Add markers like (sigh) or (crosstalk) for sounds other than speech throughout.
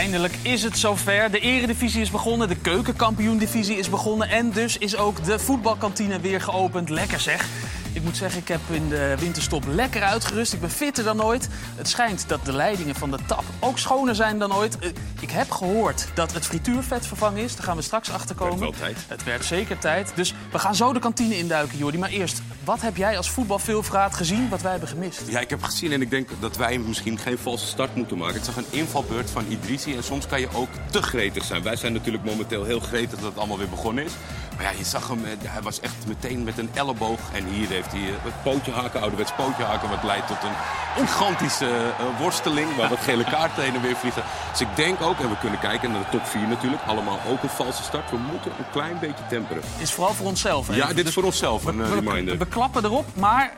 Eindelijk is het zover. De eredivisie is begonnen, de keukenkampioendivisie is begonnen... en dus is ook de voetbalkantine weer geopend. Lekker zeg. Ik moet zeggen, ik heb in de winterstop lekker uitgerust. Ik ben fitter dan ooit. Het schijnt dat de leidingen van de tap ook schoner zijn dan ooit. Eh, Ik heb gehoord dat het frituurvet vervangen is. Daar gaan we straks achter komen. wel tijd. Het werd zeker tijd. Dus we gaan zo de kantine induiken, Jordi. Maar eerst, wat heb jij als voetbalveelvraat gezien wat wij hebben gemist? Ja, ik heb gezien en ik denk dat wij misschien geen valse start moeten maken. Het zag een invalbeurt van Idrissi en soms kan je ook te gretig zijn. Wij zijn natuurlijk momenteel heel gretig dat het allemaal weer begonnen is. Maar ja, je zag hem, eh, hij was echt meteen met een elleboog. En hier heeft hij eh, het pootje haken, ouderwets pootje haken... wat leidt tot een gigantische eh, worsteling waar wat gele kaarten heen en weer vliegen. Dus ik denk ook, en we kunnen kijken naar de top 4 natuurlijk... allemaal ook een valse start. We moeten een klein beetje temperen. Is vooral voor onszelf. Ja, even. dit is voor onszelf een we, reminder. we klappen erop, maar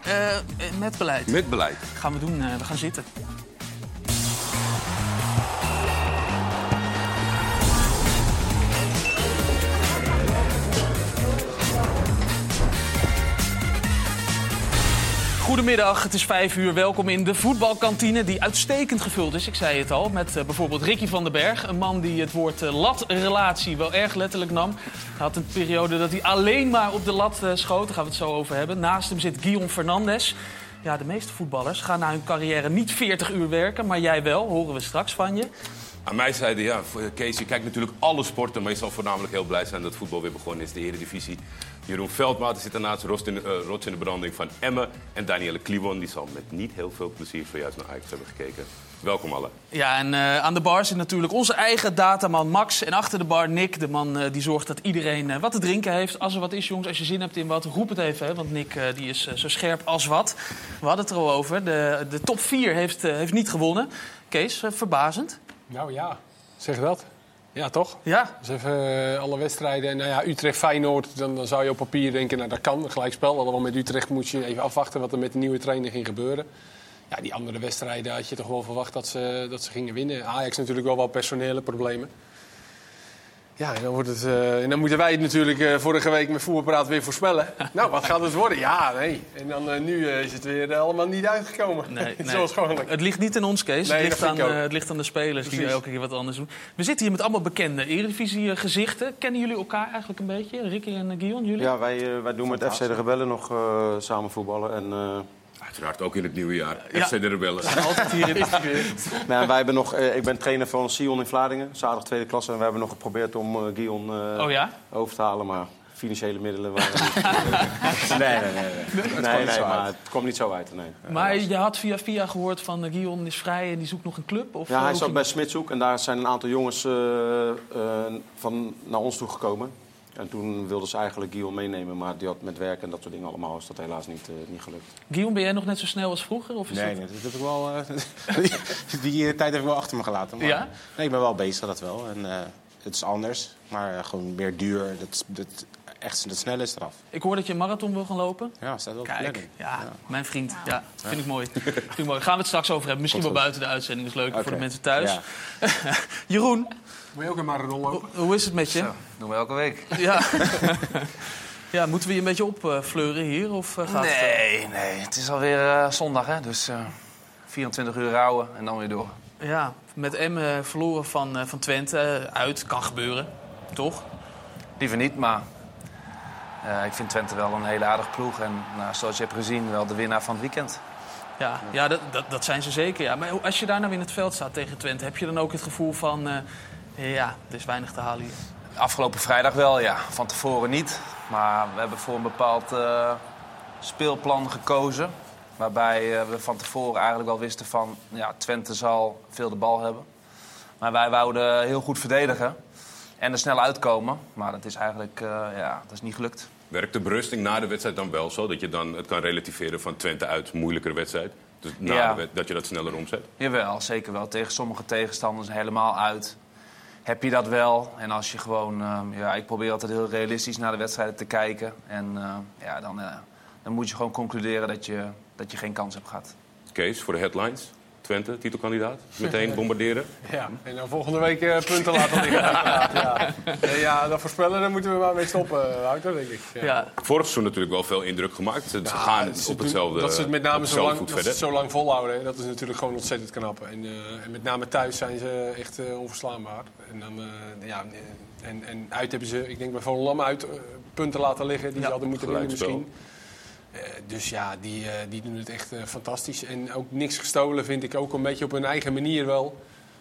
met beleid. Met beleid. gaan we doen. we gaan zitten. Goedemiddag, het is vijf uur. Welkom in de voetbalkantine die uitstekend gevuld is. Ik zei het al, met eh, bijvoorbeeld Ricky van den Berg. Een man die het woord eh, latrelatie wel erg letterlijk nam. Hij had een periode dat hij alleen maar op de lat eh, schoot. Daar gaan we het zo over hebben. Naast hem zit Guillaume Fernandes. Ja, de meeste voetballers gaan na hun carrière niet 40 uur werken. Maar jij wel, horen we straks van je. Aan mij zeiden, ja, Kees, je kijkt natuurlijk alle sporten... maar je zal voornamelijk heel blij zijn dat voetbal weer begonnen is. De Eredivisie. Jeroen Veldmaat zit daarnaast, rots in, de, eh, rots in de branding van Emmen. En Danielle Kliwon, die zal met niet heel veel plezier zojuist naar Ajax hebben gekeken. Welkom allen. Ja, en eh, aan de bar zit natuurlijk onze eigen dataman Max. En achter de bar Nick, de man eh, die zorgt dat iedereen eh, wat te drinken heeft. Als er wat is, jongens, als je zin hebt in wat, roep het even. Hè, want Nick die is zo scherp als wat. We hadden het er al over. De, de top 4 heeft, heeft niet gewonnen. Kees, verbazend. Nou ja, zeg dat. Ja, toch? Ja, Dus even eh, alle wedstrijden. Nou ja, Utrecht-Feyenoord, dan, dan zou je op papier denken, nou dat kan, gelijkspel. Alhoewel met Utrecht moet je even afwachten wat er met de nieuwe trainer ging gebeuren. Ja, die andere wedstrijden had je toch wel verwacht dat ze, dat ze gingen winnen. Ajax natuurlijk wel wat personele problemen. Ja, en dan, wordt het, eh, en dan moeten wij het natuurlijk eh, vorige week met Voetbalpraat weer voorspellen. (laughs) nou, wat gaat het worden? Ja, nee. En dan eh, nu eh, is het weer allemaal niet uitgekomen. nee, (laughs) nee. Zoals gewoonlijk. Het ligt niet aan ons, Kees. Nee, het, ligt aan, eh, het ligt aan de spelers die Precies. elke keer wat anders doen. We zitten hier met allemaal bekende Eredivisie-gezichten. Kennen jullie elkaar eigenlijk een beetje? Ricky en uh, Guillaume, jullie? Ja, wij, wij doen met FC de Rebellen nog eh, samen voetballen. En, eh, Uiteraard ook in het nieuwe jaar. Ja. FC de Rebellen. Altijd hier in nou, wij hebben nog, eh, ik ben trainer van Sion in Vlaardingen, zaterdag tweede klasse. En we hebben nog geprobeerd om eh Guion eh, Oh ja? over te halen, maar financiële middelen waren (laughs) niet... nee, nee, nee. Nee, nee, nee, maar het kwam niet zo uit. Nee. Maar je had via via gehoord van uh, Guillaume is vrij en die zoekt nog een club? Of, Ja, hij zat bij Smitshoek en daar zijn een aantal jongens eh, eh, van naar ons toe gekomen. En toen wilden ze eigenlijk Guion meenemen, maar die had met werk en dat soort dingen allemaal is dat helaas niet, eh, niet gelukt. Guillaume, ben jij nog net zo snel als vroeger? Of is Nee, dat... nee, dat heb ik wel. eh, (laughs) die eh, tijd heb ik wel achter me gelaten. Maar, Ja? Nee, ik ben wel bezig, dat wel. En eh, het is anders, maar eh, gewoon meer duur. Dat, dat, echt, dat snelle is eraf. Ik hoor dat je een marathon wil gaan lopen. Ja, staat wel op de Kijk, planning. ja, mijn vriend. Ja, vind ik mooi. (laughs) Vind ik mooi. Gaan we het straks over hebben. Misschien wel buiten de uitzending. is leuker voor de mensen thuis. Ja. (laughs) Jeroen, Moet je ook een marathon lopen? hoe, hoe is het met je? Doen we elke week. (laughs) Ja. ja, moeten we je een beetje opfleuren hier? Of eh, gaat het, eh, Nee, nee. Het is alweer eh, zondag, hè. Dus eh 24 uur rouwen en dan weer door. Ja, met Emmen verloren van, eh, van Twente uit. Kan gebeuren, toch? Liever niet, maar eh, ik vind Twente wel een hele aardige ploeg. En nou, zoals je hebt gezien, wel de winnaar van het weekend. Ja, ja dat, dat, dat zijn ze zeker. Ja. Maar als je daar nou in het veld staat tegen Twente... heb je dan ook het gevoel van... eh, ja, er is weinig te halen hier. Afgelopen vrijdag wel, ja. Van tevoren niet. Maar we hebben voor een bepaald eh, speelplan gekozen. Waarbij eh, we van tevoren eigenlijk wel wisten van... Ja, Twente zal veel de bal hebben. Maar wij wouden heel goed verdedigen. En er snel uitkomen. Maar dat is eigenlijk eh, ja, dat is niet gelukt. Werkt de berusting na de wedstrijd dan wel zo? Dat je dan het kan relativeren van Twente uit, moeilijkere wedstrijd? Dus na Ja. de wed- dat je dat sneller omzet? Jawel, zeker wel. Tegen sommige tegenstanders helemaal uit. Heb je dat wel? En als je gewoon... eh, ja, ik probeer altijd heel realistisch naar de wedstrijden te kijken. En eh, ja, dan, eh, dan moet je gewoon concluderen dat je, dat je geen kans hebt gehad. Kees, voor de headlines. Twente, titelkandidaat. Meteen (laughs) bombarderen. Ja, en dan volgende week eh, punten laten liggen. (laughs) ja. Ja, dat voorspellen, daar moeten we maar mee stoppen, eh, Wouter, denk ik. Ja. Ja. Vorig seizoen natuurlijk wel veel indruk gemaakt. Ze Ja, gaan het op hetzelfde Dat ze het met name zo lang, voet dat ze verder. het zo lang volhouden, hè, dat is natuurlijk gewoon ontzettend knap. En, eh, en met name thuis zijn ze echt eh, onverslaanbaar. En, dan, eh, ja, en, en uit hebben ze, ik denk bij Volendam uit, punten laten liggen die Ja, ze hadden moeten winnen misschien. Eh, dus ja, die, eh, die doen het echt eh, fantastisch. En ook niks gestolen vind ik ook een beetje op hun eigen manier wel.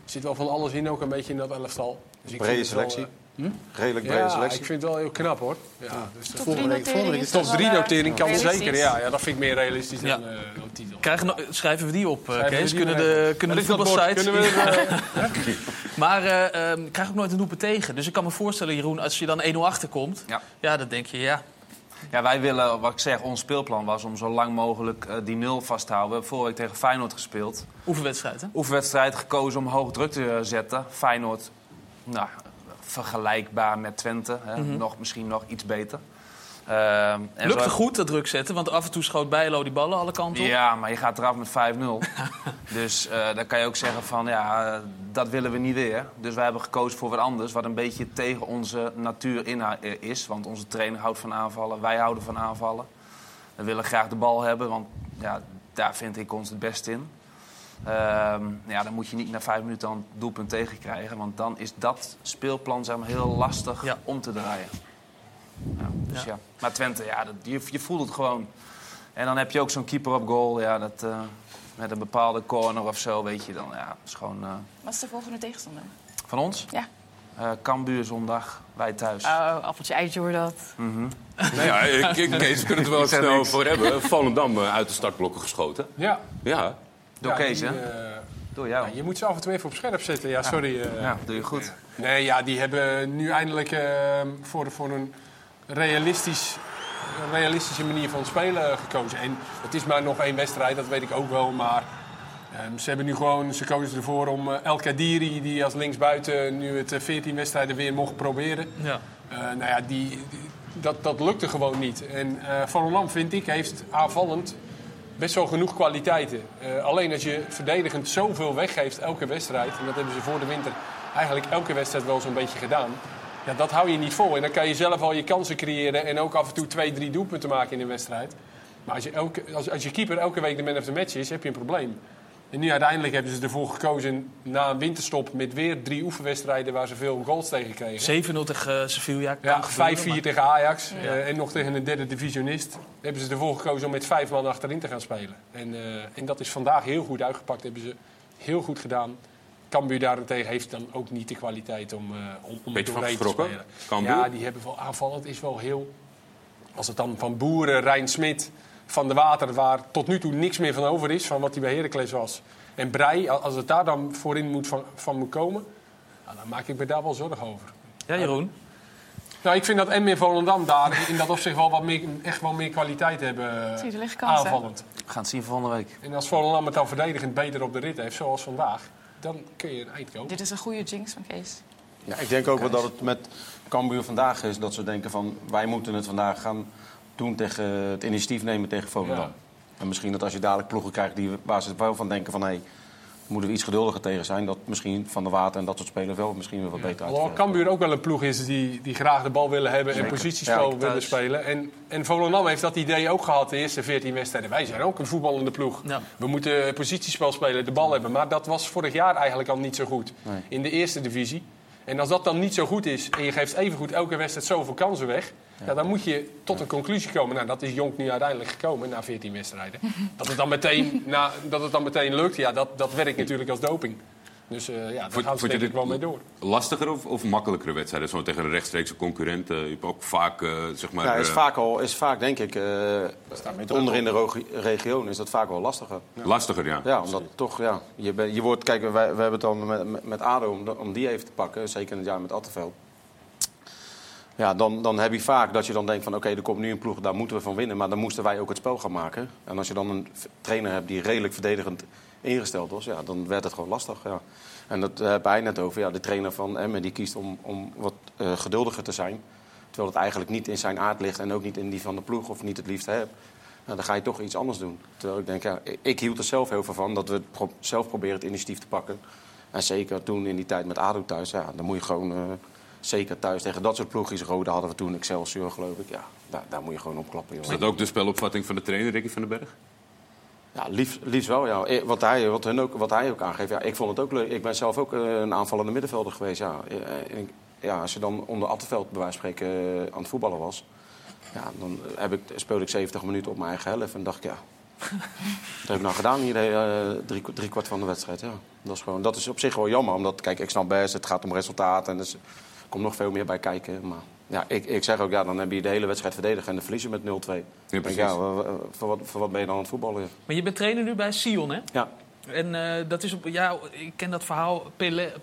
Er zit wel van alles in, ook een beetje in dat elftal. Dus ik Brede selectie. eh, Redelijk brede ja, selectie. ik vind het wel heel knap hoor. Ja, dus de Top volgende drie week, volgende week notering de is top toch 3 wel, eh, notering kan realistisch. zeker. Ja, ja, dat vind ik meer realistisch Ja. dan, eh, dan titel. Krijgen, schrijven we die op, eh, Schrijven Kees? die Kunnen de, kunnen de voetbalsites... Kunnen we, eh, (laughs) Maar eh, ehm, ik krijg ook nooit een doelpunt tegen. Dus ik kan me voorstellen, Jeroen, als je dan 1-0 achterkomt... Ja. Ja, dan denk je, ja, Ja, wij willen, wat ik zeg, ons speelplan was om zo lang mogelijk eh, die nul vast te houden. We hebben vorige week tegen Feyenoord gespeeld. oefenwedstrijd, hè? Oefenwedstrijd gekozen om hoog druk te zetten. Feyenoord, nou, vergelijkbaar met Twente. Hè. nog, misschien nog iets beter. Ehm, en Lukte goed, dat druk zetten. Want af en toe schoot Bijlo die ballen alle kanten op. Ja, maar je gaat eraf met 5-0. (laughs) dus eh, dan kan je ook zeggen van, ja, dat willen we niet weer. Dus wij hebben gekozen voor wat anders, wat een beetje tegen onze natuur in eh, is. Want onze trainer houdt van aanvallen, wij houden van aanvallen. We willen graag de bal hebben, want ja, daar vind ik ons het best in. Ehm, ja, dan moet je niet na vijf minuten een doelpunt tegenkrijgen. Want dan is dat speelplan zeg maar, heel lastig Ja. om te draaien. Ja, dus Ja. ja. Maar Twente, ja, dat, je, je voelt het gewoon. En dan heb je ook zo'n keeper op goal. Ja, dat, eh, met een bepaalde corner of zo, weet je dan. Ja, is gewoon... eh, Wat is de volgende tegenstander? van ons? Ja. Eh Cambuur zondag, wij thuis. Oh, appeltje eitje hoor dat. Mhm. Nou ja, ik, ik, Kees, we kunnen het wel (laughs) snel niks. voor hebben. Volendam uit de startblokken geschoten. ja. Ja, Door Ja, Kees, die, hè? Door jou. ja, je moet ze af en toe even op scherp zetten. Ja, sorry. eh. Ja, doe je goed. Nee, ja, die hebben nu eindelijk voor, voor een realistisch, een realistische manier van spelen gekozen. En het is maar nog één wedstrijd, dat weet ik ook wel. Maar ehm, ze hebben nu gewoon, ze kozen ervoor om eh, El Kadiri, die als linksbuiten nu het eh, 14 wedstrijden weer mocht proberen. Ja. Eh, nou ja, die, die- dat, dat lukte gewoon niet. En eh Volendam, vind ik, heeft aanvallend best wel genoeg kwaliteiten. Eh, alleen als je verdedigend zoveel weggeeft elke wedstrijd... en dat hebben ze voor de winter eigenlijk elke wedstrijd wel zo'n beetje gedaan... Ja, dat hou je niet vol. En dan kan je zelf al je kansen creëren... en ook af en toe twee, drie doelpunten maken in een wedstrijd. Maar als je, elke, als, als je keeper elke week de man of the match is, heb je een probleem. En nu uiteindelijk hebben ze ervoor gekozen na een winterstop... met weer drie oefenwedstrijden waar ze veel goals tegen kregen. 7-0 tegen eh, Sevilla. Ja, gebeuren, 5-4 tegen Ajax eh, en nog tegen een derde divisionist. Hebben ze ervoor gekozen om met vijf man achterin te gaan spelen. En, eh, en dat is vandaag heel goed uitgepakt. Hebben ze heel goed gedaan. Cambuur daarentegen heeft dan ook niet de kwaliteit om, eh om, om Beetje doorheen te spelen. Cambuur? Ja, die hebben wel aanvallend is wel heel... Als het dan van Boeren, Rijn Smit, Van de Water... waar tot nu toe niks meer van over is, van wat hij bij Heracles was... en Brei, als het daar dan voorin moet van, van moet komen... nou, dan maak ik me daar wel zorgen over. Ja, Jeroen. Nou, ik vind dat en meer Volendam daar in dat opzicht wel wat meer, echt wel meer kwaliteit hebben Zie je, liggen eh, aanvallend. We gaan het zien volgende week. En als Volendam het dan verdedigend beter op de rit heeft, zoals vandaag, dan kun je een eind komen. Dit is een goede jinx van Kees. Ja, ik denk ook wel dat het met Cambuur vandaag is dat ze denken van wij moeten het vandaag gaan doen tegen het initiatief nemen tegen Volendam. Ja. En misschien dat als je dadelijk ploegen krijgt die, waar ze wel van denken van hé, moeten we iets geduldiger tegen zijn. Dat misschien Van der Water en dat soort spelers wel misschien weer wat beter uit. Alhoewel Cambuur ook wel een ploeg is die, die graag de bal willen hebben en positiespel Ja, willen thuis. spelen. En, en Volendam heeft dat idee ook gehad de eerste 14 wedstrijden. Wij zijn ook een voetballende ploeg. Ja. We moeten positiespel spelen, de bal hebben. Maar dat was vorig jaar eigenlijk al niet zo goed Nee. in de eerste divisie. En als dat dan niet zo goed is en je geeft evengoed elke wedstrijd zoveel kansen weg... Ja. dan moet je tot een conclusie komen. Nou, dat is Jonk nu uiteindelijk gekomen na 14 wedstrijden. (laughs) dat, het dan meteen, na, dat het dan meteen lukt, ja, dat, dat werkt natuurlijk als doping. Dus eh, ja, daar gaan ze denk ik dit wel mee door. Lastiger of, of makkelijkere wedstrijden? Zo tegen een rechtstreekse concurrent. eh, je hebt ook vaak, eh, zeg maar... Ja, is vaak, al, is vaak denk ik, eh onder in de regio is dat vaak wel lastiger. Lastiger, ja. Ja, omdat toch, ja, je, bent- je wordt, kijk, wij, we hebben het dan met, met, ADO om, om die even te pakken, zeker in het jaar met Attenveld. Ja, dan, dan heb je vaak dat je dan denkt van oké, er komt nu een ploeg, daar moeten we van winnen. Maar dan moesten wij ook het spel gaan maken. En als je dan een trainer hebt die redelijk verdedigend ingesteld was, ja, dan werd het gewoon lastig. Ja. En dat heb hij net over. Ja, de trainer van Emmen die kiest om, om wat eh, geduldiger te zijn. Terwijl het eigenlijk niet in zijn aard ligt en ook niet in die van de ploeg of niet het liefst hebt. Nou, dan ga je toch iets anders doen. Terwijl ik denk, ja, ik- hield er zelf heel veel van dat we zelf proberen het initiatief te pakken. En zeker toen in die tijd met ADO thuis, ja, dan moet je gewoon... eh, zeker thuis tegen dat soort ploegjes, Rode hadden we toen, Excelsior geloof ik. Ja, daar, daar moet je gewoon op klappen. Is dat ook de spelopvatting van de trainer, Ricky van den Berg? Ja, liefst, liefst wel, ja. Eh, Wat hij, wat, hun ook, wat hij ook aangeeft, ja, ik vond het ook leuk. Ik ben zelf ook eh, een aanvallende middenvelder geweest, ja. Eh, ja als je dan onder Attenveld, bij wijze van spreken, aan het voetballen was... Ja, dan heb ik, speelde ik 70 minuten op mijn eigen helft en dacht ik, ja... (laughs) dat heb ik nou gedaan hier de, hele- drie, drie kwart van de wedstrijd, ja. Dat is, gewoon, dat is op zich wel jammer, omdat, kijk, ik snap best, het gaat om resultaat... en dus, komt nog veel meer bij kijken, maar... Ja, ik, ik zeg ook, ja, dan heb je de hele wedstrijd verdedigd en dan verliezen met 0-2. Ik denk, precies. Ja, voor, wat, voor wat ben je dan aan het voetballen? Maar je bent trainer nu bij Sion, hè? Ja. En eh, dat is op, ja, ik ken dat verhaal. Pelle,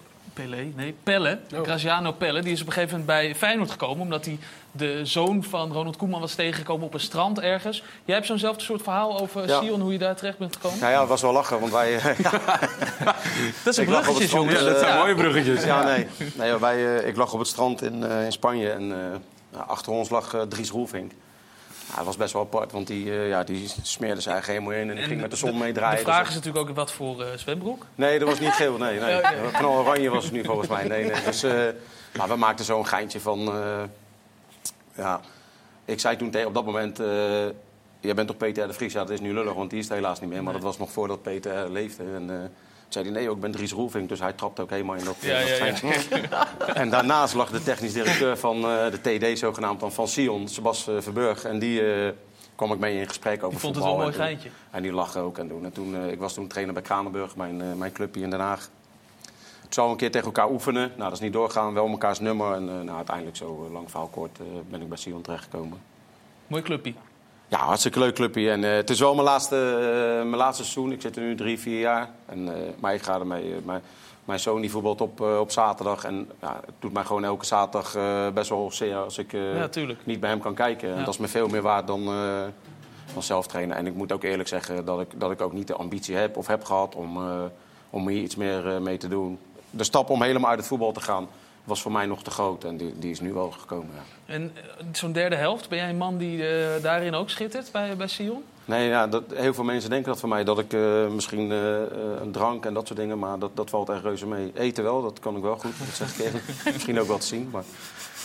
Pelle, nee, Pelle, Oh. Graziano Pelle, die is op een gegeven moment bij Feyenoord gekomen. Omdat hij de zoon van Ronald Koeman was tegengekomen op een strand ergens. Jij hebt zo'nzelfde soort verhaal over Ja. Sion, hoe je daar terecht bent gekomen? Ja, ja, het was wel lachen, want wij... eh, (laughs) ja, (laughs) Dat is een Ik lag op bruggetje, het strand, jongens. ja, dat zijn Ja. mooie bruggetjes. ja, nee. nee wij, eh, ik lag op het strand in, eh, in Spanje en eh, achter ons lag eh, Dries Roelvink. Ja, dat was best wel apart, want die, eh, ja, die smeerde zijn eigen helemaal in en die ging met de zon meedraaien. De Dus vraag is natuurlijk ook wat voor eh, zwembroek. Nee, dat was niet geel. Nee, nee. (laughs) Ja. Knal oranje was het nu volgens mij. Nee, nee. Dus, eh, maar we maakten zo'n geintje van. ja, ik zei toen tegen op dat moment. Jij bent toch Peter R. de Vries? Ja, dat is nu lullig, want die is er helaas niet meer. Maar dat was nog voordat Peter R. leefde. En, zei hij, nee, ik ben Dries Roelvink. Dus hij trapte ook helemaal in dat, Ja, dat ja, ja. (laughs) En daarnaast lag de technisch directeur van eh, de TD, zogenaamd dan van Sion, Sebas eh, Verburg. En die eh, kwam ik mee in gesprek over Ik vond het wel voetbal. een mooi geintje. en die lachen ook en doen. En toen, ik was toen trainer bij Kranenburg, mijn, mijn clubje in Den Haag. Zouden we een keer tegen elkaar oefenen. Nou, dat is niet doorgaan. Wel mekaars nummer. En nou, uiteindelijk, zo lang verhaal kort, ben ik bij Sion terechtgekomen. Mooi clubje. Ja, hartstikke leuk clubje. En eh, het is wel mijn laatste, eh, mijn laatste seizoen. Ik zit er nu drie, vier jaar. En, eh, maar ik ga ermee. mijn, mijn zoon die voetbalt op, op zaterdag. En ja, het doet mij gewoon elke zaterdag best wel zeer als ik Ja, niet bij hem kan kijken. En dat is me veel meer waard dan, dan zelf trainen. En ik moet ook eerlijk zeggen dat ik, dat ik ook niet de ambitie heb of heb gehad om, om hier iets meer mee te doen. De stap om helemaal uit het voetbal te gaan was voor mij nog te groot. En die, die is nu wel gekomen. Ja. En eh, zo'n derde helft, ben jij een man die eh, daarin ook schittert bij, bij Sion? Nee, ja, dat, heel veel mensen denken dat van mij. Dat ik eh, misschien een drank en dat soort dingen. Maar dat, dat valt echt reuze mee. Eten wel, dat kan ik wel goed. Dat zeg ik even. (laughs) misschien ook wel te zien. Maar,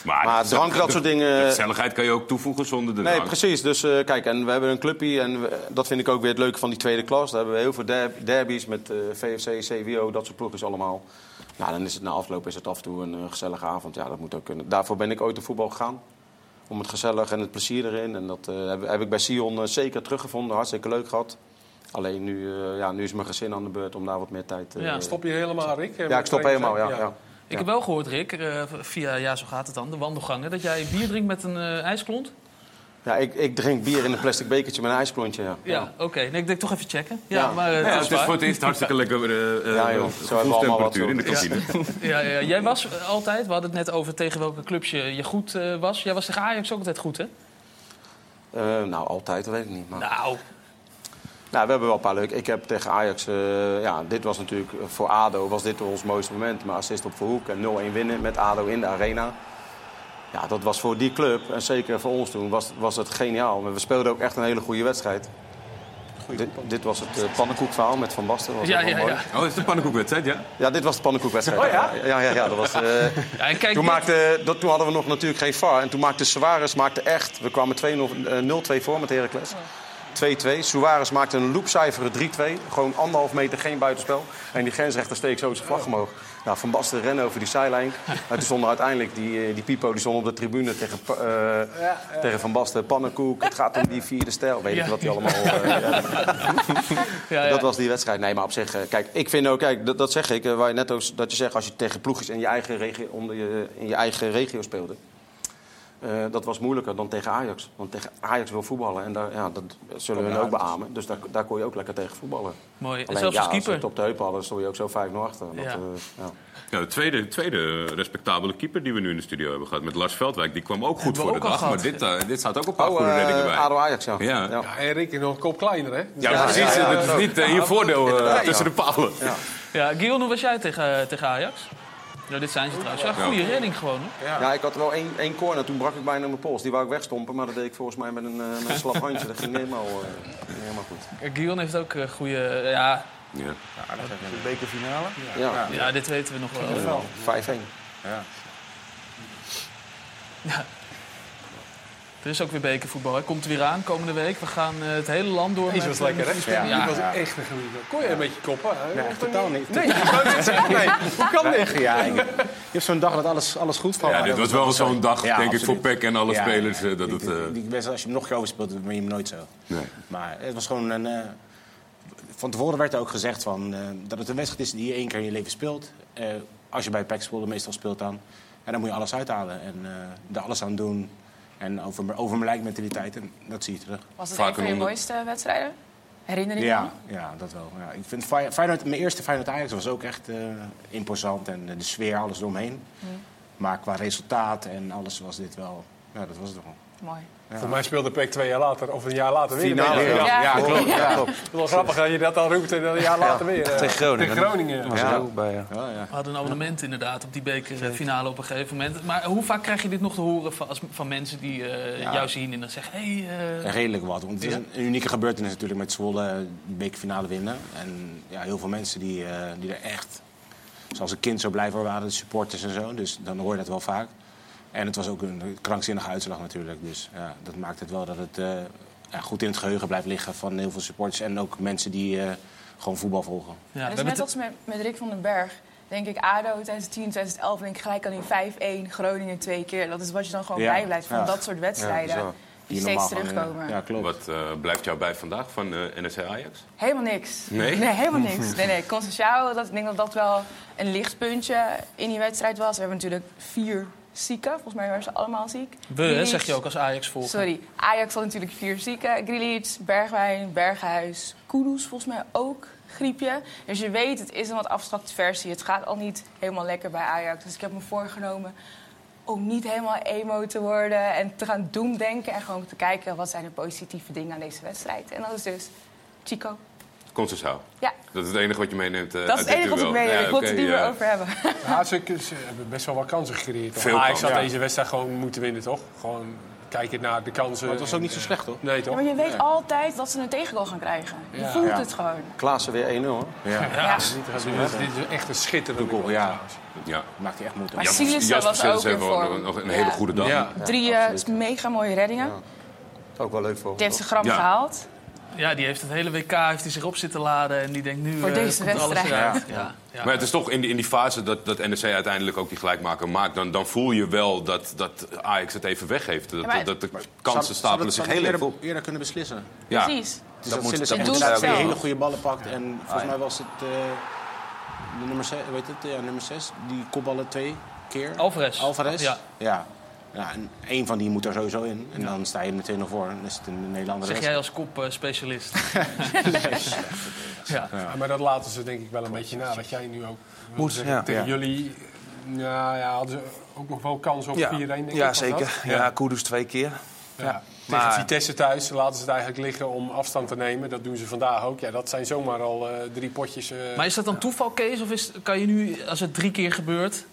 Maar, drank, dat soort dingen... gezelligheid kan je ook toevoegen zonder de Nee, drank. precies. Dus eh, kijk, en we hebben een clubje. En we- dat vind ik ook weer het leuke van die tweede klas. Daar hebben we heel veel der- derbies met eh, VFC, CWO, dat soort ploegjes allemaal. Nou, dan is het na afloop is het af en toe een eh, gezellige avond. Ja, dat moet ook kunnen. Daarvoor ben ik ooit op voetbal gegaan. Om het gezellig en het plezier erin. En dat eh, heb, heb ik bij Sion eh, zeker teruggevonden. Hartstikke leuk gehad. Alleen nu, ja, nu is mijn gezin aan de beurt om daar wat meer tijd... eh, Ja. Stop je helemaal, Rick? ja, ik stop helemaal, ja. ja. Ik heb wel gehoord, Rick, via, ja, zo gaat het dan, de wandelgangen, dat jij bier drinkt met een ijsklont. Ja ik, ik drink bier in een plastic bekertje met een ijsklontje. Ja. Ja, oké. Nee, ik denk toch even checken. Ja, Ja. maar eh, Ja, het is waar. voor het eerst hartstikke lekker eh (laughs) eh, Ja, joh. Zo allemaal wat gevoelstemperatuur in de kantine. (laughs) (laughs) Ja, ja, ja. Jij was eh, altijd, we hadden het net over tegen welke clubs je, je goed eh, was. Jij was tegen Ajax ook altijd goed, hè? Eh, nou, altijd, dat weet ik niet. Maar... Nou, Nou, we hebben wel een paar leuke. Ik heb tegen Ajax, eh, ja, dit was natuurlijk eh, voor ADO was dit ons mooiste moment. Maar assist op Verhoek en 0-1 winnen met ADO in de arena. Ja, dat was voor die club en zeker voor ons toen was, was het geniaal. Maar we speelden ook echt een hele goede wedstrijd. Dit, dit was het uh, pannenkoekverhaal met Van Basten. Was Ja, ja, mooi. ja. Oh, is het de pannenkoekwedstrijd, ja? ja, dit was de pannenkoekwedstrijd. Oh ja? Ja, ja, ja, dat was, eh, (laughs) ja, en kijk, toen, dit- maakte, dat, toen hadden we nog natuurlijk geen VAR. En toen maakte Suarez maakte echt... We kwamen 2-0, eh, 0-2 voor met Heracles. 2-2. Suarez maakte een loopcijferen 3-2. Gewoon anderhalf meter, geen buitenspel. En die grensrechter steekt zo zijn vlag omhoog. Nou, Van Basten rennen over die zijlijn. En toen stonden uiteindelijk die, eh, die Pipo die stond op de tribune tegen, eh, tegen Van Basten. Pannenkoek, het gaat om die vierde stijl. Weet ik Ja. wat hij allemaal... (laughs) eh, ja, ja, ja. dat was die wedstrijd. Nee, maar op zich, kijk, ik vind ook, kijk, dat, dat zeg ik, waar je net ook, dat je zegt als je tegen ploegjes in je eigen regio, onder je, in je eigen regio speelde. Eh, dat was moeilijker dan tegen Ajax. Want tegen Ajax wil voetballen en daar, ja, dat zullen we ook beamen. Dus daar, daar kon je ook lekker tegen voetballen. Mooi. En zelfs ja, als als keeper. het op de heup hadden, stond je ook zo 5-0 achter. Dat, Ja. eh, ja. Ja, de tweede, tweede respectabele keeper die we nu in de studio hebben gehad met Lars Veldwijk. Die kwam ook goed voor de ook dag. Maar dit, eh, dit staat ook een paar Oh, goede eh, reddingen bij. ADO Ajax, ja. Ja. ja. Ja, en Rick is nog een kop kleiner, hè? Ja, Ja, precies. ja, ja, dat ja. is niet je voordeel tussen ja. de palen. Ja, Guillaume, hoe was jij tegen, tegen Ajax? Ja, dit zijn ze trouwens. Ja, goede redding gewoon. Hoor. Ja. ik had wel één, één corner, toen brak ik bijna mijn pols. Die wou ik wegstompen, maar dat deed ik volgens mij met een, eh, met een slap handje. Dat ging helemaal, eh, helemaal goed. Guillaume heeft ook eh, goede... ja, Ja. De bekerfinale? Ja, ja, dit weten we nog wel. 5-1. Ja. Er is ook weer bekervoetbal. Hè. Komt er weer aan komende week. We gaan eh, het hele land door. Met, was eh, lekker, hè? Ja, was echt een genieten. Kon je een beetje koppen? hè? Nee, Echt totaal niet. niet. Nee, nee. Hoe kan dit? Ja. Je hebt zo'n dag dat alles, alles goed valt. Ja, dit was wel zo'n dag, Ja, denk ik, voor absoluut. PEC en alle Ja, spelers. ja. eh, dat het, eh, best als je hem nog een keer overspeelt, dan ben je hem nooit zo. nee. Maar het was gewoon een... eh, van tevoren werd er ook gezegd van, eh, dat het een wedstrijd is die je één keer in je leven speelt. Eh, als je bij PEC speelde, meestal speelt dan. En dan moet je alles uithalen en eh, er alles aan doen. En over, over mijn lijkmentaliteit, en dat zie je terug. Was het Vaak een van je mooiste wedstrijden? Herinneringen? Ja, ja, dat wel. Ja. Ik vind Fey- Feyenoord, mijn eerste Feyenoord Ajax was ook echt eh, imposant. En eh, de sfeer, alles eromheen. Maar qua resultaat en alles was dit wel... Ja, dat was het wel. Mooi. Voor mij speelde PEC twee jaar later, of een jaar later weer. Finale, ja. Klopt. ja. Klopt. Het is wel grappig dat je dat dan roept en dan een jaar later weer. eh, Tegen Groningen. Tegen Groningen. Was Ja. er ook bij, ja. Ja, ja. We hadden een abonnement inderdaad op die bekerfinale op een gegeven moment. Maar hoe vaak krijg je dit nog te horen van, als- van mensen die eh, Ja. jou zien en dan zeggen... Hey, eh, En redelijk wat. Want het is een, unieke gebeurtenis natuurlijk met Zwolle eh, die bekerfinale winnen. En ja, heel veel mensen die, eh, die er echt zoals een kind zo blij voor waren. De supporters en zo. Dus dan hoor je dat wel vaak. En het was ook een krankzinnige uitslag natuurlijk. Dus ja, dat maakt het wel dat het eh, ja, goed in het geheugen blijft liggen van heel veel supporters. En ook mensen die eh, gewoon voetbal volgen. ja, dus net als met, met Rick van den Berg. Denk ik, ADO 2010, 2011, denk ik gelijk aan die 5-1, Groningen twee keer. Dat is wat je dan gewoon Ja, bij blijft van ja. dat soort wedstrijden. Ja, die steeds terugkomen. eh, Ja, klopt. Wat eh, blijft jou bij vandaag van eh NSC Ajax? Helemaal niks. Nee? Nee, helemaal niks. Nee, nee. Concecao, dat, ik denk dat dat wel een lichtpuntje in die wedstrijd was. We hebben natuurlijk vier zieken. Volgens mij waren ze allemaal ziek. We, zeg je ook als Ajax-volger. Sorry, Ajax had natuurlijk vier zieken. Grealish, Bergwijn, Berghuis, Kudus volgens mij ook griepje. Dus je weet, het is een wat abstracte versie. Het gaat al niet helemaal lekker bij Ajax. Dus ik heb me voorgenomen om niet helemaal emo te worden... en te gaan doemdenken en gewoon te kijken... wat zijn de positieve dingen aan deze wedstrijd. En dat is dus Chico. Concessao. Ja, Dat is het enige wat je meeneemt eh, dat is uit het enige wat ik meeneem. Ja, ik wil het er niet meer ja. over hebben. (laughs) Ja, ze, ze hebben best wel wat kansen gecreëerd. toch? Veel Ajax had kansen, ja. deze wedstrijd gewoon moeten winnen, toch? Gewoon kijken naar de kansen. Maar het was ook niet zo eh, slecht, hoor. Nee, Ja, toch? maar je weet altijd dat ze een tegengoal gaan krijgen. Je Ja. voelt Ja. het gewoon. Klaassen weer 1-0. hoor. Ja, Ja. Dit, is, dit is echt een schitterende goal, ja. Ja. maakt hij echt moeite. Maar Jasper was ook wel vorm. nog een hele goede dag. Ja. Drie eh, mega mooie reddingen. Ook wel leuk voor Die heeft zijn gram Ja. gehaald. Ja, die heeft het hele WK heeft hij zich op zitten laden en die denkt nu Voor eh, deze alles eruit. Ja. Ja. Maar het is toch in die, in die fase dat, dat NEC uiteindelijk ook die gelijkmaker maakt... dan, dan voel je wel dat, dat Ajax het even weggeeft. Dat, Ja, maar- dat de kansen zou stapelen zich heel dat even eerder, op. eerder kunnen beslissen. Ja. Precies. Dus Dat dat moet- dat moet weer hele goede ballen pakt. En volgens mij was het eh, de nummer 6, weet het, ja, nummer 6, die kopballen twee keer. Alvarez. Alvarez? Ja. ja. Ja, en één van die moet er sowieso in. En dan sta je er meteen nog voor. Dan is het een Nederlander. Zeg jij als kopspecialist. (laughs) ja. Ja, maar dat laten ze denk ik wel een beetje na. Dat jij nu ook wil Moet, zeggen, ja. tegen Ja. jullie. Nou ja, hadden ze ook nog wel kans op 4-1, Ja, denk ik. ja zeker. Ja, Kudus twee keer. Ja. Maar- Tegen Vitesse thuis laten ze het eigenlijk liggen om afstand te nemen. Dat doen ze vandaag ook. Ja, dat zijn zomaar al eh, drie potjes. eh, Maar is dat dan toeval, Kees? Of is, kan je nu, als het drie keer gebeurt,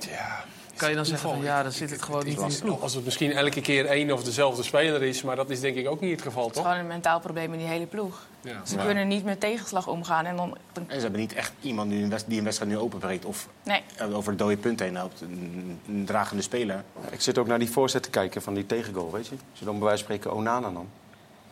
ja, kan je dan zeggen van ja, dan zit het gewoon niet in de ploeg? Als het misschien elke keer één of dezelfde speler is, maar dat is denk ik ook niet het geval, Het is toch? gewoon een mentaal probleem in die hele ploeg. Ja. Ze kunnen niet met tegenslag omgaan. En dan, dan- En ze hebben niet echt iemand die een, wedst- die een wedstrijd nu openbreekt. Of nee. eh, over het dode punt heen helpt. Een, dragende speler. Ik zit ook naar die voorzet te kijken van die tegengoal, weet je. Als je dan bij wijze van spreken Onana nam.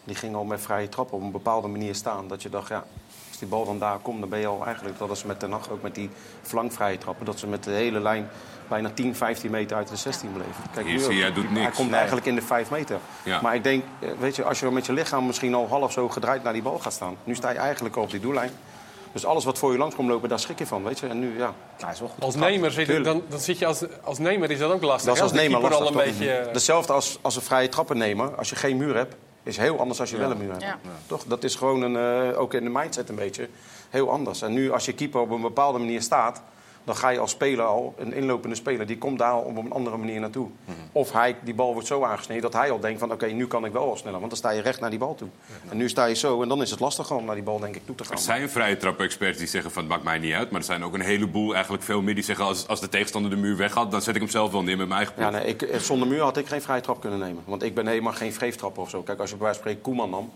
Die ging al met vrije trap op een bepaalde manier staan. Dat je dacht, ja, als die bal dan daar komt, dan ben je al eigenlijk... Dat is met Ten Hag ook met die flankvrije trappen. Dat ze met de hele lijn bijna 10, 15 meter uit de 16 bleven. Kijk, nu zie je, hij doet Hij niks. komt eigenlijk in de 5 meter. Ja. Maar ik denk, eh, weet je, als je met je lichaam misschien al half zo gedraaid naar die bal gaat staan. Nu sta je eigenlijk al op die doellijn. Dus alles wat voor je langs komt lopen, daar schrik je van, weet je. En nu, ja, Nou, is wel goed. Als nemer zit, dan, dan zit je als, als nemer is dat ook lastig. Dat is als nemer lastig, al een beetje. Hetzelfde als, als een vrije trappen nemen. Als je geen muur hebt, is heel anders als je wel een muur hebt. Ja. Toch? Dat is gewoon een, eh, ook in de mindset een beetje heel anders. En nu als je keeper op een bepaalde manier staat... dan ga je als speler al, een inlopende speler, die komt daar al op een andere manier naartoe. Of hij, die bal wordt zo aangesneden dat hij al denkt van oké, nu kan ik wel al sneller. Want dan sta je recht naar die bal toe. En nu sta je zo en dan is het lastig om naar die bal denk ik toe te gaan. Er zijn vrije trap-experts die zeggen van het maakt mij niet uit. Maar er zijn ook een heleboel, eigenlijk veel meer, die zeggen als, als de tegenstander de muur weghaalt, dan zet ik hem zelf wel neer met mijn eigen ploeg. Ja, nee, ik, eh, zonder muur had ik geen vrije trap kunnen nemen. Want ik ben helemaal geen vreeftrapper of zo. Kijk, als je bij wijze van spreken Koeman nam,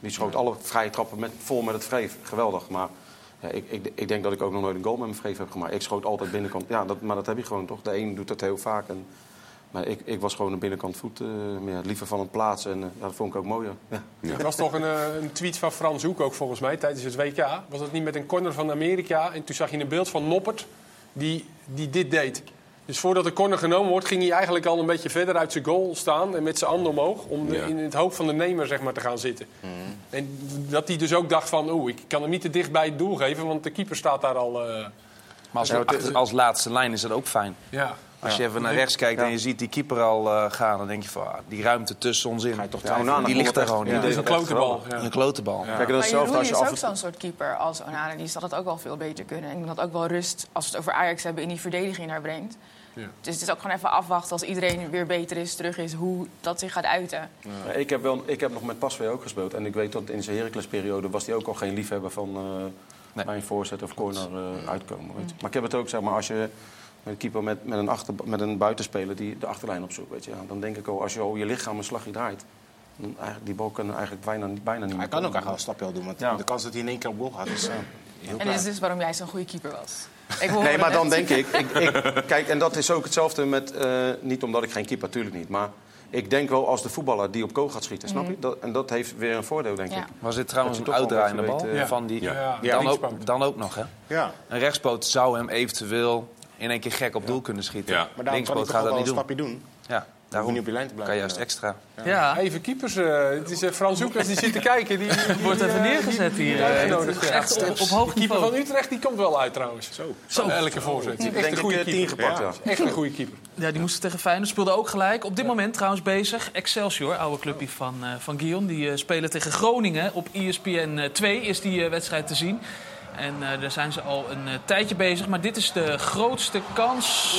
die schoot alle vrije trappen met, vol met het vreef. Geweldig. Maar ja, ik, ik, ik denk dat ik ook nog nooit een goal met mijn vreef heb gemaakt. Ik schoot altijd binnenkant. Ja, dat, maar dat heb je gewoon toch. De een doet dat heel vaak. En, maar ik, ik was gewoon een binnenkant voet. eh, maar ja, liever van een plaats. En eh, ja, dat vond ik ook mooier. Ja. Er was toch een, eh, een tweet van Frans Hoek ook volgens mij tijdens het WK. Was dat niet met een corner van Amerika? En toen zag je een beeld van Noppert die, die dit deed. Dus voordat de corner genomen wordt, ging hij eigenlijk al een beetje verder uit zijn goal staan. En met zijn handen omhoog. Om de- Ja. in het hoofd van de nemer zeg maar, te gaan zitten. En dat hij dus ook dacht van, oeh, ik kan hem niet te dicht bij het doel geven. Want de keeper staat daar al... eh, Maar als, achter- als laatste lijn is dat ook fijn. ja. Als je even naar rechts kijkt en je ziet die keeper al eh, gaan, dan denk je van ah, die ruimte tussen ons in. Ga je toch Ja, die ligt er gewoon. Dat is een klote bal. Ja. Een klote bal. Kijk, en dat is als je is af ook en zo'n soort keeper als Onana. Die zal het ook wel veel beter kunnen. Ik denk dat ook wel rust, als we het over Ajax hebben, in die verdediging naar brengt. Ja. Dus het is ook gewoon even afwachten als iedereen weer beter is, terug is, hoe dat zich gaat uiten. Ja, Ik heb, wel, ik heb nog met Pasveer ook gespeeld. En ik weet dat in zijn Heracles-periode was hij ook al geen liefhebber van eh, bij een voorzet of corner eh, uitkomen. Weet je. Maar ik heb het ook, zeg maar, als je met een keeper met, met, een, achter, met een buitenspeler die de achterlijn opzoekt, weet je, dan denk ik al, als je al je lichaam een slagje draait, die bal kan eigenlijk bijna, bijna niet Hij meer kan ook eigenlijk wel een stapje al doen. Want Ja. de kans dat hij in één keer op goal gaat is eh, heel En klein. dit is dus waarom jij zo'n goede keeper was. Ik Nee, maar het. dan denk ik, ik, ik. Kijk, en dat is ook hetzelfde met. eh, niet omdat ik geen keeper, natuurlijk niet. Maar ik denk wel als de voetballer die op goal gaat schieten, snap je? Dat, en dat heeft weer een voordeel, denk Ja. ik. Was dit trouwens een uitdraaiende bal? weet, van die, Ja. Ja, dan, ook, dan ook nog, hè? Ja, Een rechtspoot zou hem eventueel in één keer gek op doel kunnen schieten. Ja. maar daarom kan hij Linkspoot toch gaat dat wel niet een doen. stapje doen. Ja, daarom niet op je lijn te blijven. kan juist extra. Ja, Even keepers. eh, het is eh, Frans Hoek als die zit te kijken. Die, die, die, wordt even neergezet die- hier. uitgenodigd, ja. Echt op, op hoog De keeper niveau. van Utrecht die komt wel uit trouwens. Zo. Zo. Elke voorzet. Echt denk een goede eh, keeper. gepakt, ja. Echt een goede keeper. Ja, die moesten tegen Feyenoord. Speelde ook gelijk. Op dit moment trouwens bezig. Excelsior, oude clubje van, eh van Guillaume. Die eh, spelen tegen Groningen. Op ESPN 2 is die wedstrijd te zien. En eh, daar zijn ze al een tijdje bezig. Maar dit is de grootste kans.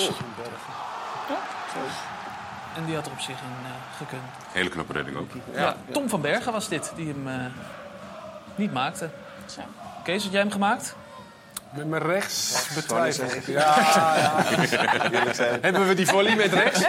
En die had er op zich in eh, gekund. Hele knappe redding ook. Ja. Tom van Bergen was dit, die hem eh, niet maakte. Zo. Kees, had jij hem gemaakt? Met mijn rechts betwijfel ik. Ja, ja. (laughs) Hebben we die volley met rechts?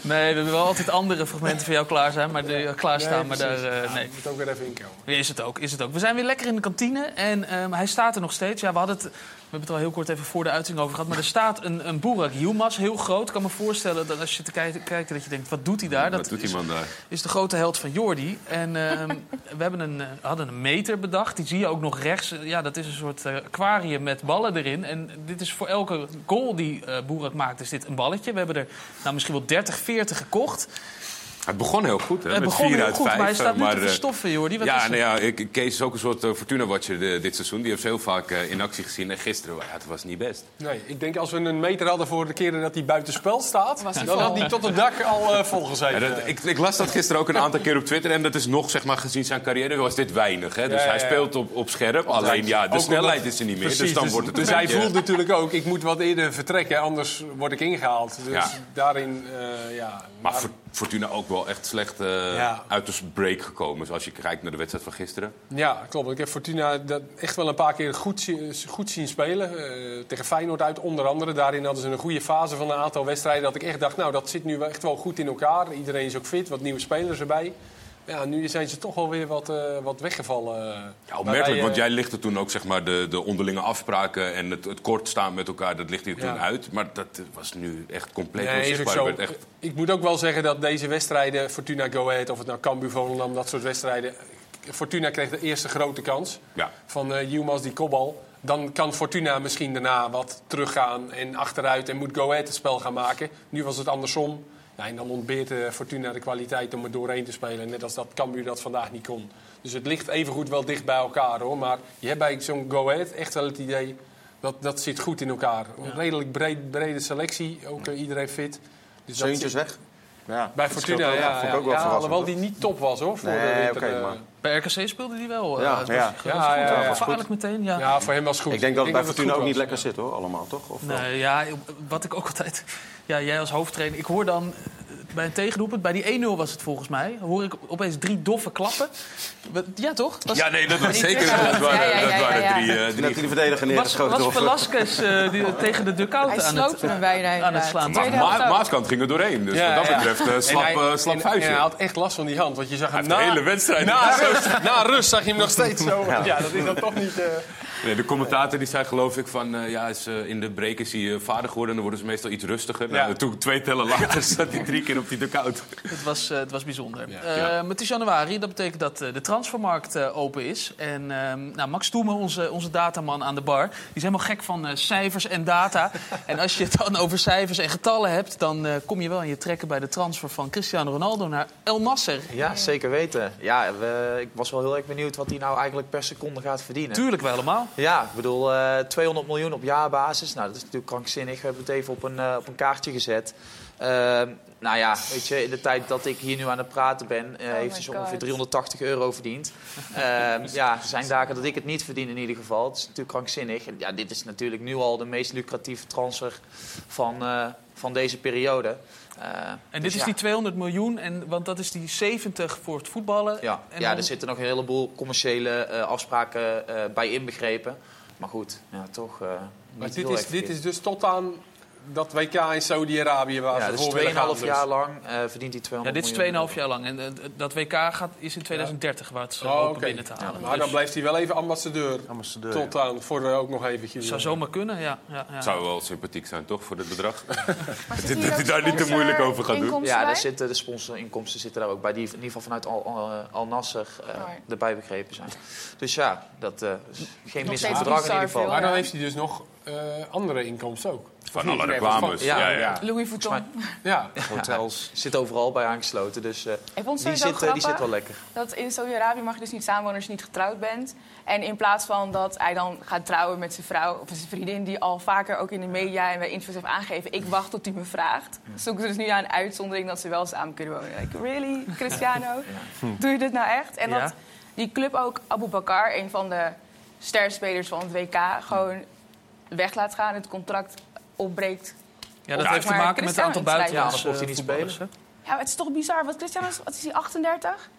Nee, we hebben wel altijd andere fragmenten voor jou klaar zijn, maar de, klaarstaan. Nee, maar daar, eh, nee. Moet ook weer even inkomen. Is het ook, is het ook. We zijn weer lekker in de kantine en ehm, hij staat er nog steeds. Ja, we, hadden het, hebben het al heel kort even voor de uitzending over gehad. Maar er staat een, een Boerak Yilmaz, heel groot. Ik kan me voorstellen dat als je te kijken, kijkt dat je denkt, wat doet hij daar? Wat dat doet die man daar? is de grote held van Jordi. En ehm, (laughs) we hebben een, eh, hadden een meter bedacht. Die zie je ook nog rechts. Ja, dat is een soort eh, aquarium met ballen erin. En dit is voor elke goal die eh Boerak maakt, is dit een balletje. We hebben er nou, misschien wel 30, 40 gekocht. Het begon heel goed, hè? Het met begon 4 heel uit goed, 5. maar hij staat nu te eh, verstoffen, Jordi. Wat ja, is er? nou ja, ik, Kees is ook een soort eh, Fortuna-watcher dit seizoen. Die heeft ze heel vaak eh, in actie gezien. En gisteren, ja, het was niet best. Nee, ik denk als we een meter hadden voor de keren dat hij buitenspel staat... Was dan vol. had hij tot het dak al eh volgezeten. Ja, dat, ik, ik las dat gisteren ook een aantal keer op Twitter. En dat is nog, zeg maar, gezien zijn carrière, was dit weinig. Hè? Dus Ja, ja, hij speelt op, op scherp. Alleen, ja, de Ook snelheid is er niet meer. Precies, dus dan wordt het dus hij beetje- voelt natuurlijk ook, ik moet wat eerder vertrekken, anders word ik ingehaald. Dus Ja. daarin, eh, ja... Maar Fortuna ook wel echt slecht eh, Ja. uit de break gekomen. Zoals je kijkt naar de wedstrijd van gisteren. Ja, klopt. Ik heb Fortuna dat echt wel een paar keer goed, zien- goed zien spelen. Eh, tegen Feyenoord uit onder andere. Daarin hadden ze een goede fase van een aantal wedstrijden. Dat ik echt dacht, nou dat zit nu echt wel goed in elkaar. Iedereen is ook fit, wat nieuwe spelers erbij. Ja, nu zijn ze toch wel weer wat, eh, wat weggevallen. Ja, opmerkelijk, want eh, jij lichtte toen ook zeg maar, de, de onderlinge afspraken en het, het kort staan met elkaar. Dat lichtte je toen Ja. uit. Maar dat was nu echt compleet Nee, onzichtbaar. echt, Ik moet ook wel zeggen dat deze wedstrijden, Fortuna Go Ahead, of het nou Cambuur Volendam, dat soort wedstrijden. Fortuna kreeg de eerste grote kans ja. van eh Yilmaz, die kopbal. Dan kan Fortuna misschien daarna wat teruggaan en achteruit en moet Go Ahead het spel gaan maken. Nu was het andersom. Ja, en dan ontbeert eh, Fortuna de kwaliteit om er doorheen te spelen. Net als dat Cambuur dat vandaag niet kon. Dus het ligt evengoed wel dicht bij elkaar hoor. Maar je hebt bij zo'n Go Ahead echt wel het idee dat dat zit goed in elkaar. Een redelijk breed, brede selectie, ook eh, iedereen fit. Dus dat Zeuntjes zit- weg. Ja. bij Fortuna, ja. vond ik ja, ook wel ja, alhoewel die niet top was hoor. Voor de Nee, winter, oké, eh. maar Bij RKC speelde hij wel. eh, Ja, was- ja. was Ja, goed, ja, ja, Gevaarlijk meteen, ja. Ja, voor hem was het goed. Ik denk dat het bij Fortuna ook niet lekker zit hoor, allemaal toch? Of wel? Nee, ja, wat ik ook altijd... Ja, jij als hoofdtrainer, ik hoor dan bij een tegendoelpunt, bij die 1-0 was het volgens mij, hoor ik opeens drie doffe klappen. Ja, toch? Was, Ja, nee, dat was zeker. Dat waren, Ja, ja, ja, dat waren ja, ja. drie. eh, Net drie die verdediger was, neergeschoten. was of- Velasquez eh, die, tegen de dugout Hij aan het, sloopte hem bijna aan het slaan. Maar Ma. Maaskant ging er doorheen. Dus Ja, wat dat betreft, eh, slap, En hij- eh, slap vuistje. hij had echt last van die hand. Want je zag hem heeft de hele wedstrijd Na rust, na rust zag je hem nog steeds zo. Ja, dat is dan toch niet... Nee, de commentator die zei geloof ik van... eh, ja, is, eh, in de break is hij eh, vader geworden en dan worden ze meestal iets rustiger. Nou, toen twee tellen later zat hij drie keer op die dugout. Het was, eh, het was bijzonder. Ja. Eh, maar het is januari, dat betekent dat de transfermarkt open is. En ehm, nou, Max Toemen, onze, onze dataman aan de bar, die is helemaal gek van eh, cijfers en data. (laughs) en als je het dan over cijfers en getallen hebt, dan kom je wel in je trekken bij de transfer van Cristiano Ronaldo naar El Nasser. Ja, zeker weten. Ja, we, ik was wel heel erg benieuwd wat hij nou eigenlijk per seconde gaat verdienen. Tuurlijk wel allemaal. Ja, ik bedoel, eh 200 miljoen op jaarbasis. Nou, dat is natuurlijk krankzinnig. We hebben het even op een, eh, op een kaartje gezet. Ehm, nou ja, weet je, in de tijd dat ik hier nu aan het praten ben, eh, Oh heeft hij zo ongeveer God. 380 euro verdiend. Ehm, (laughs) ja, er zijn dagen dat ik het niet verdien in ieder geval. Het is natuurlijk krankzinnig. En ja, dit is natuurlijk nu al de meest lucratieve transfer van, eh, van deze periode. Eh, En dus dit is ja. die 200 miljoen, en, want dat is die 70 voor het voetballen. Ja, En ja dan- er zitten nog een heleboel commerciële eh, afspraken eh, bij inbegrepen. Maar goed, ja, toch. eh, Maar niet dit heel is, dit is dus tot aan dat WK in Saudi-Arabië waar ja, ze dus voor willen gaan. 2,5 dus. jaar lang eh, verdient hij 200 Ja, dit is miljoen 2,5 jaar lang. En eh, dat WK gaat, is in 2030 waar het ze Oh, binnen te halen. Maar dan Dus blijft hij wel even ambassadeur. Ambassadeur. Tot aan, voor eh, ook nog eventjes. zou zomaar kunnen, ja. ja, ja. Zou wel sympathiek zijn, toch, voor dit bedrag? (laughs) (laughs) Dat hij daar niet te moeilijk over gaat doen. Ja, daar zitten de sponsorinkomsten zitten daar ook bij, die in ieder geval vanuit Al, Nasser eh, Oh. erbij begrepen zijn. Dus ja, dat eh, is geen bedrag in ieder geval. Maar dan heeft hij dus nog eh, andere inkomsten ook. Van alle reclames. Ja, Ja, ja. ja. Louis Vuitton. Ja. Hotels (laughs) zit overal bij aangesloten, dus eh, Ik vond het die, zit, die zit wel lekker. dat in Saudi-Arabië mag je dus niet samenwonen als je niet getrouwd bent. En in plaats van dat hij dan gaat trouwen met zijn vrouw of zijn vriendin... die al vaker ook in de media en bij interviews heeft aangegeven... ik wacht tot hij me vraagt. Zoeken ze dus nu naar een uitzondering dat ze wel samen kunnen wonen. Like, really, Cristiano? (laughs) Doe je dit nou echt? En Ja. dat die club ook Abu Bakar, een van de sterspelers van het WK... gewoon weg laat gaan, het contract opbreekt Ja, dat heeft te maken met het aantal Cristiano Ja, hij niet hè? Ja, maar het is toch bizar. Wat Cristiano is, wat is hij, 38?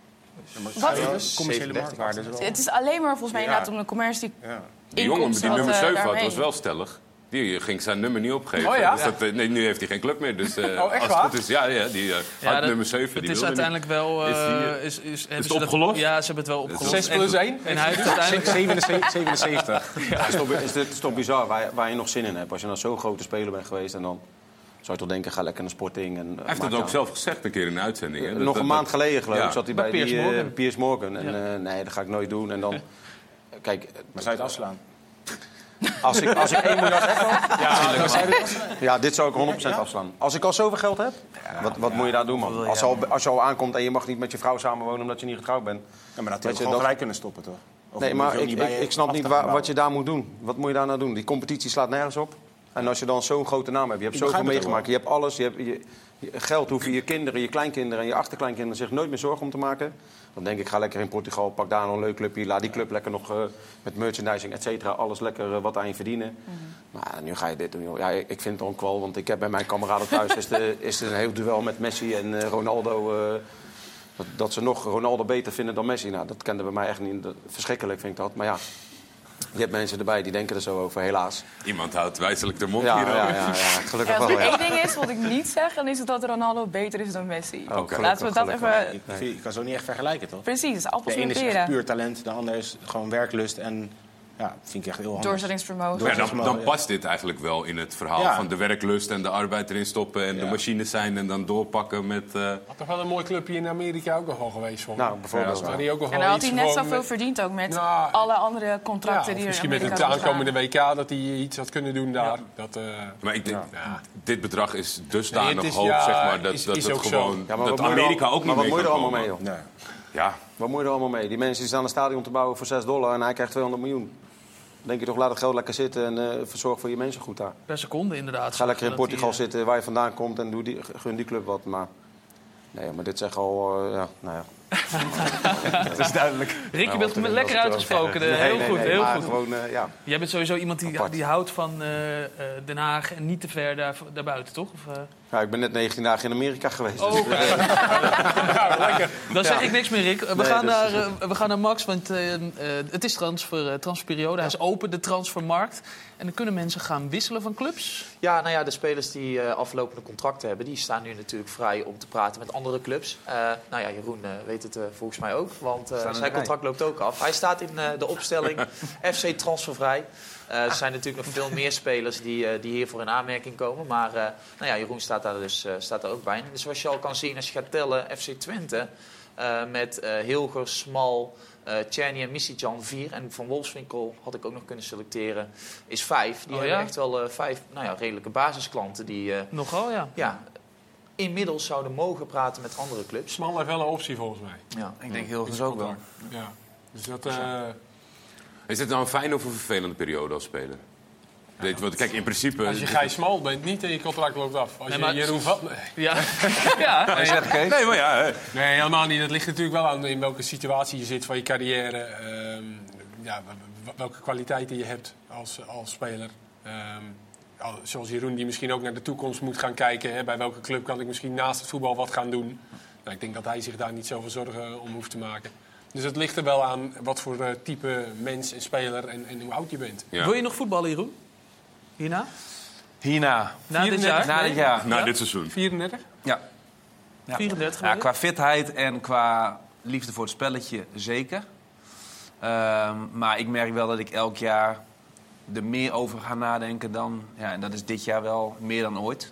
Wat? Commerciële marktwaarde. Het is alleen maar volgens mij inderdaad om de commercie Ja. Die jongen met die nummer wat, eh, 7 had, was wel stellig. Die ging zijn nummer niet opgeven. Oh ja? Dus dat, eh, nee, nu heeft hij geen club meer. Dus, (laughs) eh, Oh, echt als het waar? goed is, ja, ja, die eh, Ja, had dat- nummer 7. Het die is uiteindelijk wel... Is die, eh, eh, is, is, het ze dat- opgelost? ja, ze hebben het wel opgelost. 6 plus En- 1? En hij heeft uiteindelijk... 77. 77. (laughs) Het is toch, is, dit is toch bizar waar, je- waar je nog zin in hebt. Als je nou zo'n grote speler bent geweest en dan zou je toch denken, ga lekker naar Sporting. En, Hij heeft het ook zelf gezegd een keer in een uitzending. hè. Dat- Nog dat- een maand geleden geloof ik Ja. zat hij Bij bij, Piers die, eh, Morgan. Piers Morgan. En Ja. eh, nee, dat ga ik nooit doen. En dan, kijk, Maar zou je het afslaan? Als ik, als ik 1 miljard heb... Ja, ja, dit zou ik 100% afslaan. Als ik al zoveel geld heb, wat, wat moet je daar doen, man? Als, al, als je al aankomt en je mag niet met je vrouw samenwonen omdat je niet getrouwd bent. Ja, maar dat had je, gewoon dat- gelijk kunnen stoppen, toch? Of Nee, maar ik, ik, snap niet waar, wat je daar moet doen. Wat moet je daar nou doen? Die competitie slaat nergens op. En als je dan zo'n grote naam hebt, je hebt Ik zoveel meegemaakt, je hebt alles, je hebt je geld, hoeven je kinderen, je kleinkinderen en je achterkleinkinderen zich nooit meer zorgen om te maken. Dan denk ik, ga lekker in Portugal, pak daar nog een leuk clubje, laat die club lekker nog eh, met merchandising, et cetera, alles lekker eh, wat aan je verdienen. Maar nu ga je dit doen, joh. Ja, ik, vind het ook wel, want ik heb bij mijn kameraden (laughs) thuis is, de, is er een heel duel met Messi en eh, Ronaldo. dat, dat ze nog Ronaldo beter vinden dan Messi. Nou, dat kende bij mij echt niet. Verschrikkelijk vind ik dat. Maar ja, je hebt mensen erbij die denken er zo over, helaas. Iemand houdt wijselijk de mond Ja, hier ja, ja, ja, gelukkig Ja, als wel. er één ding is wat ik niet zeg, dan is het dat Ronaldo beter is dan Messi. Oh, gelukkig, Laten we dat gelukkig. even... Je kan zo niet echt vergelijken, toch? Precies, appels De en ene is puur talent, de ander is gewoon werklust. En ja, vind ik echt heel handig. Doorzettingsvermogen. Ja, dan, dan Ja. past dit eigenlijk wel in het verhaal Ja. van de werklust en de arbeid erin stoppen en de Ja. machines zijn en dan doorpakken met. eh, Had toch wel een mooi clubje in Amerika ook nog wel geweest voor Nou, bijvoorbeeld. Waar hij ook nog En wel dan had hij net zoveel met- verdiend ook met Nou, alle andere Ja, contracten die er in misschien met het aankomende WK dat hij iets had kunnen doen daar. Dat, eh, maar ik denk, Ja. dit bedrag is dusdanig Nee, is- hoog, ja, zeg maar, dat, is- dat is gewoon. Ja, maar dat er Amerika al- ook niet Maar wat mee moet je er kan allemaal mee, joh? Nee. Ja, Wat moet je er allemaal mee? Die mensen die staan een stadion te bouwen voor 6 dollar en hij krijgt 200 miljoen. Denk je toch, laat het geld lekker zitten en eh verzorg voor je mensen goed daar. Per seconde inderdaad. Ga lekker in die, Portugal eh, zitten waar je vandaan komt en doe die, gun die club wat. Maar, nee, maar dit zeg al, eh, ja, nou ja. (laughs) Dat is duidelijk. Rick, je bent er- lekker er uitgesproken. heel Nee, goed, nee, heel maar goed. Gewoon, eh, ja. Jij bent sowieso iemand die, Apart. die houdt van eh, eh, Den Haag en niet te ver daar, daarbuiten, toch? Of, eh? Ja, ik ben net 19 dagen in Amerika geweest. Oh, dus, (laughs) eh, Dan zeg ik niks meer, Rick. We, Nee, gaan, dus- naar, eh, we gaan naar Max, want eh, eh, het is transfer, eh, transferperiode. Hij is open, de transfermarkt. En dan kunnen mensen gaan wisselen van clubs. Ja, nou ja, de spelers die eh, aflopende contracten hebben, die staan nu natuurlijk vrij om te praten met andere clubs. Eh, nou ja, Jeroen eh, weet het volgens mij ook, want eh, zijn contract loopt ook af. Hij staat in eh, de opstelling (laughs) FC transfervrij. Eh, er zijn natuurlijk nog veel meer spelers die, eh, die hiervoor in aanmerking komen. Maar eh, nou ja, Jeroen staat daar dus eh, staat daar ook bij. Dus zoals je al kan zien, als je gaat tellen, FC Twente eh, met eh, Hilger, Smal, eh Tjerni en Missy-Jan 4. En Van Wolfswinkel had ik ook nog kunnen selecteren, is 5. Die Oh, hebben ja? echt wel eh, vijf nou ja, redelijke basisklanten die eh, Nogal, ja. ja, inmiddels zouden mogen praten met andere clubs. Smal heeft wel een optie volgens mij. Ja. Ik denk heel veel ook wel. Ja. Dus dat, eh, Is dit nou een fijne of een vervelende periode als speler? Dit, want kijk, in principe... als je Gijs Smal bent, niet en je contract loopt af. Als Nee, je Jeroen Vat... (laughs) (laughs) Nee. Ja, ja. Dat Kees? Nee, maar ja, hè. nee, helemaal niet. Dat ligt natuurlijk wel aan in welke situatie je zit van je carrière. ehm, ja, welke kwaliteiten je hebt als, als speler. Ehm, al- zoals Jeroen, die misschien ook naar de toekomst moet gaan kijken. Hè, bij welke club kan ik misschien naast het voetbal wat gaan doen. Nou, ik denk dat hij zich daar niet zoveel zorgen om hoeft te maken. Dus het ligt er wel aan wat voor eh, type mens en speler en, en hoe oud je bent. Ja. Wil je nog voetballen, Jeroen? Hierna? Hierna. Na dit 34? jaar? Na dit jaar. Na Ja? dit seizoen. 34? Ja. Ja. 34 Ja, qua fitheid en qua liefde voor het spelletje zeker. Ehm, maar ik merk wel dat ik elk jaar er meer over ga nadenken dan... Ja, en dat is dit jaar wel meer dan ooit.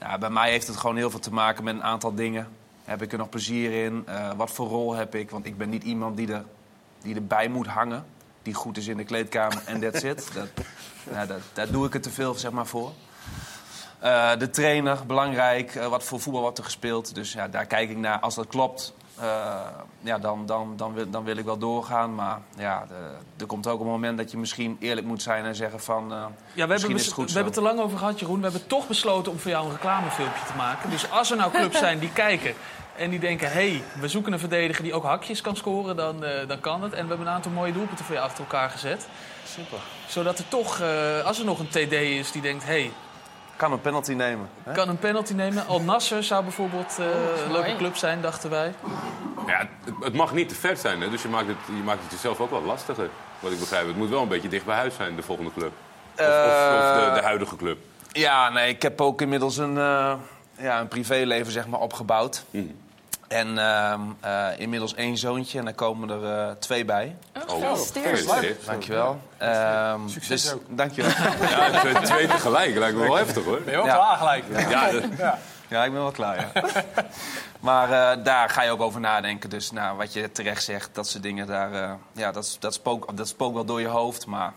Ja, bij mij heeft het gewoon heel veel te maken met een aantal dingen. Heb ik er nog plezier in? Eh, wat voor rol heb ik? Want ik ben niet iemand die, er, die erbij moet hangen. Die goed is in de kleedkamer en that's it. (laughs) Dat, ja, dat, daar doe ik het te veel zeg maar, voor. Eh, de trainer, belangrijk. Eh, wat voor voetbal wordt er gespeeld. Dus ja, daar kijk ik naar. Als dat klopt, eh, ja, dan, dan, dan, wil, dan wil ik wel doorgaan. Maar ja, de- er komt ook een moment dat je misschien eerlijk moet zijn en zeggen van... eh, Ja, we hebben, is het goed we zo. hebben het er lang over gehad, Jeroen. We hebben toch besloten om voor jou een reclamefilmpje te maken. Dus als er nou clubs zijn die kijken en die denken... hé, hey, we zoeken een verdediger die ook hakjes kan scoren, dan, eh, dan kan het. En we hebben een aantal mooie doelpunten voor je achter elkaar gezet. Super. Zodat er toch, eh, als er nog een TD is die denkt... hé, hey, Kan een penalty nemen. hè? kan een penalty nemen. Al Nasser zou bijvoorbeeld eh, een leuke club zijn, dachten wij. Ja, het, het mag niet te ver zijn, hè? dus je maakt, het, je maakt het jezelf ook wel lastiger. Wat ik begrijp. Het moet wel een beetje dicht bij huis zijn, de volgende club. Of, of, of de, de huidige club. Ja, nee, ik heb ook inmiddels een, eh, ja, een privéleven zeg maar, opgebouwd. Mhm. En ehm, eh, inmiddels één zoontje en daar komen er eh, twee bij. Oh, Oh, gefeliciteerd. gefeliciteerd. Dankjewel. Ehm Succes dus, ook. Dankjewel. Ja, (laughs) twee, twee tegelijk lijkt me wel heftig hoor. Ben je wel Ja. klaar gelijk? Ja, Ja, ik ben wel klaar, ja. (laughs) maar eh, daar ga je ook over nadenken. Dus nou, wat je terecht zegt, dat soort dingen, daar, eh, ja, dat, dat, spookt, dat spookt wel door je hoofd. Maar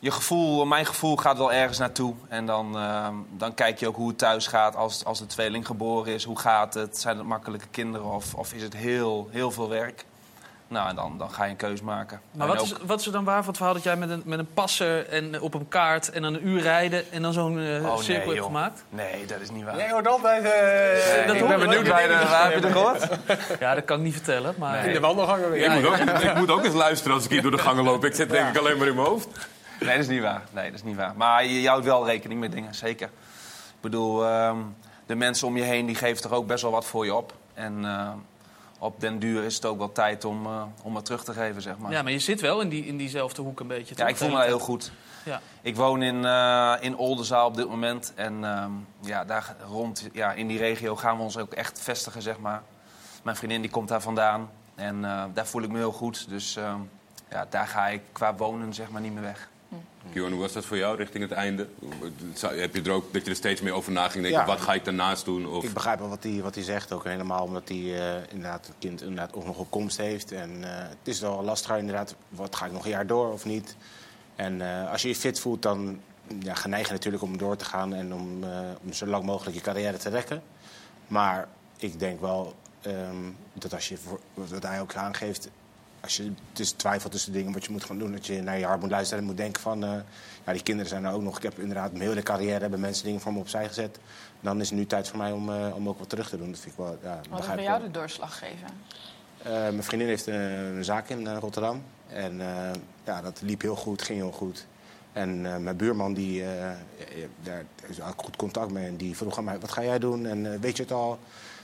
je gevoel, mijn gevoel gaat wel ergens naartoe. En dan, eh, dan kijk je ook hoe het thuis gaat als, als de tweeling geboren is. Hoe gaat het? Zijn het makkelijke kinderen of, of is het heel, heel veel werk? Nou, en dan, dan ga je een keus maken. Maar En wat is, wat is er dan waar van het verhaal dat jij met een, met een passer en op een kaart... en dan een uur rijden en dan zo'n eh, Oh, cirkel nee, hebt gemaat? Nee, dat is niet waar. Jij hoort altijd eh, Nee, dat ik hoor ben benieuwd waar, je- waar heb je het gehoord? (laughs) Ja, dat kan ik niet vertellen, maar... in de wandelgangen weer. ik, moet ook, ik moet ook eens luisteren als ik hier door de gangen loop. Ik zit denk ik alleen maar in mijn hoofd. Nee, dat is niet waar. Nee, dat is niet waar. Maar je, je houdt wel rekening met dingen, zeker. Ik bedoel, ehm, de mensen om je heen die geven toch ook best wel wat voor je op. En eh, op den duur is het ook wel tijd om, eh, om het terug te geven, zeg maar. Ja, maar je zit wel in, die, in diezelfde hoek een beetje. Ja, ik voel me heel goed. Ja. Ik woon in, eh in Oldenzaal op dit moment. En ehm, ja, daar rond, ja, in die regio gaan we ons ook echt vestigen, zeg maar. Mijn vriendin die komt daar vandaan. En daar voel ik me heel goed. Dus ehm, ja, daar ga ik qua wonen zeg maar niet meer weg. Kion, hoe was dat voor jou richting het einde? Heb je er ook dat je er steeds meer over na ging denken? Ja. Wat ga ik daarnaast doen? Of... Ik begrijp wel wat hij wat hij zegt, ook helemaal omdat hij eh, inderdaad het kind inderdaad ook nog op komst heeft. En eh, het is wel lastig inderdaad, wat ga ik nog een jaar door of niet? En eh, als je je fit voelt, dan ja, geneig je natuurlijk om door te gaan en om, om zo lang mogelijk je carrière te rekken. Maar ik denk wel ehm, dat als je, voor, wat hij ook aangeeft, als je dus twijfelt tussen dingen wat je moet gaan doen, dat je naar je hart moet luisteren en moet denken van, eh, ja, die kinderen zijn er ook nog. Ik heb inderdaad mijn hele carrière hebben mensen dingen voor me opzij gezet. Dan is het nu tijd voor mij om, eh, om ook wat terug te doen. Dat vind ik wel, ja, Wat bij ik jou de doorslag geven? Eh, mijn vriendin heeft een, zaak in Rotterdam. En ja, dat liep heel goed, ging heel goed. En mijn buurman, die, daar is ook goed contact mee. En die vroeg aan mij, wat ga jij doen? En weet je het al?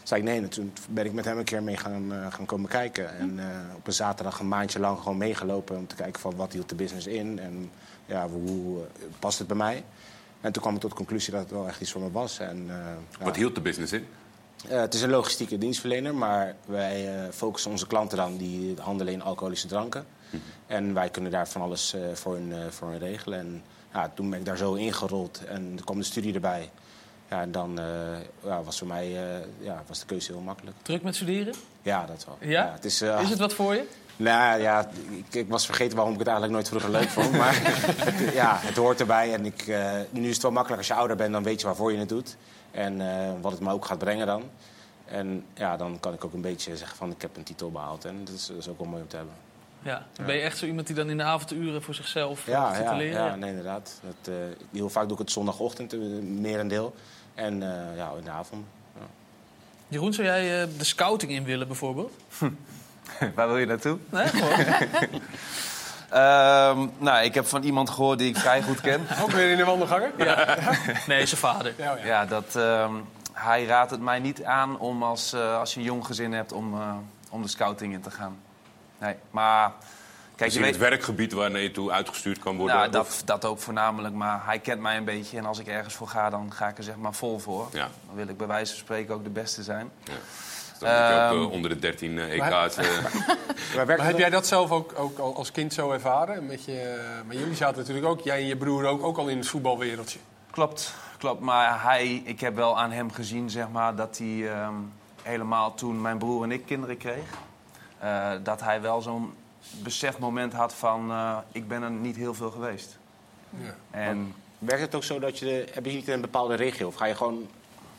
Zei ik nee. En toen ben ik met hem een keer mee gaan, eh, gaan komen kijken. En eh, op een zaterdag een maandje lang gewoon meegelopen... om te kijken van wat hield de business in. En ja, hoe eh, past het bij mij? En toen kwam ik tot de conclusie dat het wel echt iets voor me was. En, eh, ja, Wat hield de business in? het is een logistieke dienstverlener, maar wij focussen onze klanten dan die handelen in alcoholische dranken. En wij kunnen daar van alles voor, hun, voor hun regelen. En ja, toen ben ik daar zo ingerold en er kwam de studie erbij. Ja, en dan eh, ja, was voor mij eh, ja, was de keuze heel makkelijk. Druk met studeren? Ja, dat wel. Ja? het is, eh, Is het wat voor je? nou ja, ik, ik was vergeten waarom ik het eigenlijk nooit vroeger leuk vond. Maar (laughs) het, ja, het hoort erbij. En ik, nu is het wel makkelijk als je ouder bent, dan weet je waarvoor je het doet. En wat het me ook gaat brengen dan. En ja, dan kan ik ook een beetje zeggen van ik heb een titel behaald. En dat is, dat is ook wel mooi om te hebben. Ja. Ben je echt zo iemand die dan in de avonduren voor zichzelf Ja, zit ja, te leren? ja nee, inderdaad. Dat, eh, heel vaak doe ik het zondagochtend, eh, merendeel. En eh, ja, in de avond. Ja. Jeroen, zou jij de scouting in willen bijvoorbeeld? (laughs) Waar wil je naartoe? Nee, gewoon. (laughs) Ehm, nou, ik heb van iemand gehoord die ik vrij goed ken. (laughs) Ook weer in de wandelgangen? ja. Nee, zijn vader. Ja, ja. Ja, dat, ehm, hij raadt het mij niet aan om als, eh, als je een jong gezin hebt om, eh, om de scouting in te gaan. Nee, maar kijk, je in weet, het werkgebied waar je toe uitgestuurd kan worden? nou, dat, dat ook voornamelijk, maar hij kent mij een beetje. En als ik ergens voor ga, dan ga ik er zeg maar vol voor. Ja. Dan wil ik bij wijze van spreken ook de beste zijn. Dan moet je ook Ehm, eh, onder de 13 eh, Maar- EK's... (laughs) eh, Maar heb jij dat zelf ook, ook al als kind zo ervaren? Met je, maar jullie zaten natuurlijk ook, jij en je broer ook, ook al in het voetbalwereldje. Klopt, klopt. Maar hij, ik heb wel aan hem gezien zeg maar, dat hij ehm, helemaal toen mijn broer en ik kinderen kreeg... eh, dat hij wel zo'n besefmoment had van eh, ik ben er niet heel veel geweest. Ja. En Werkt het ook zo dat je, heb je niet in een bepaalde regio? Of ga je gewoon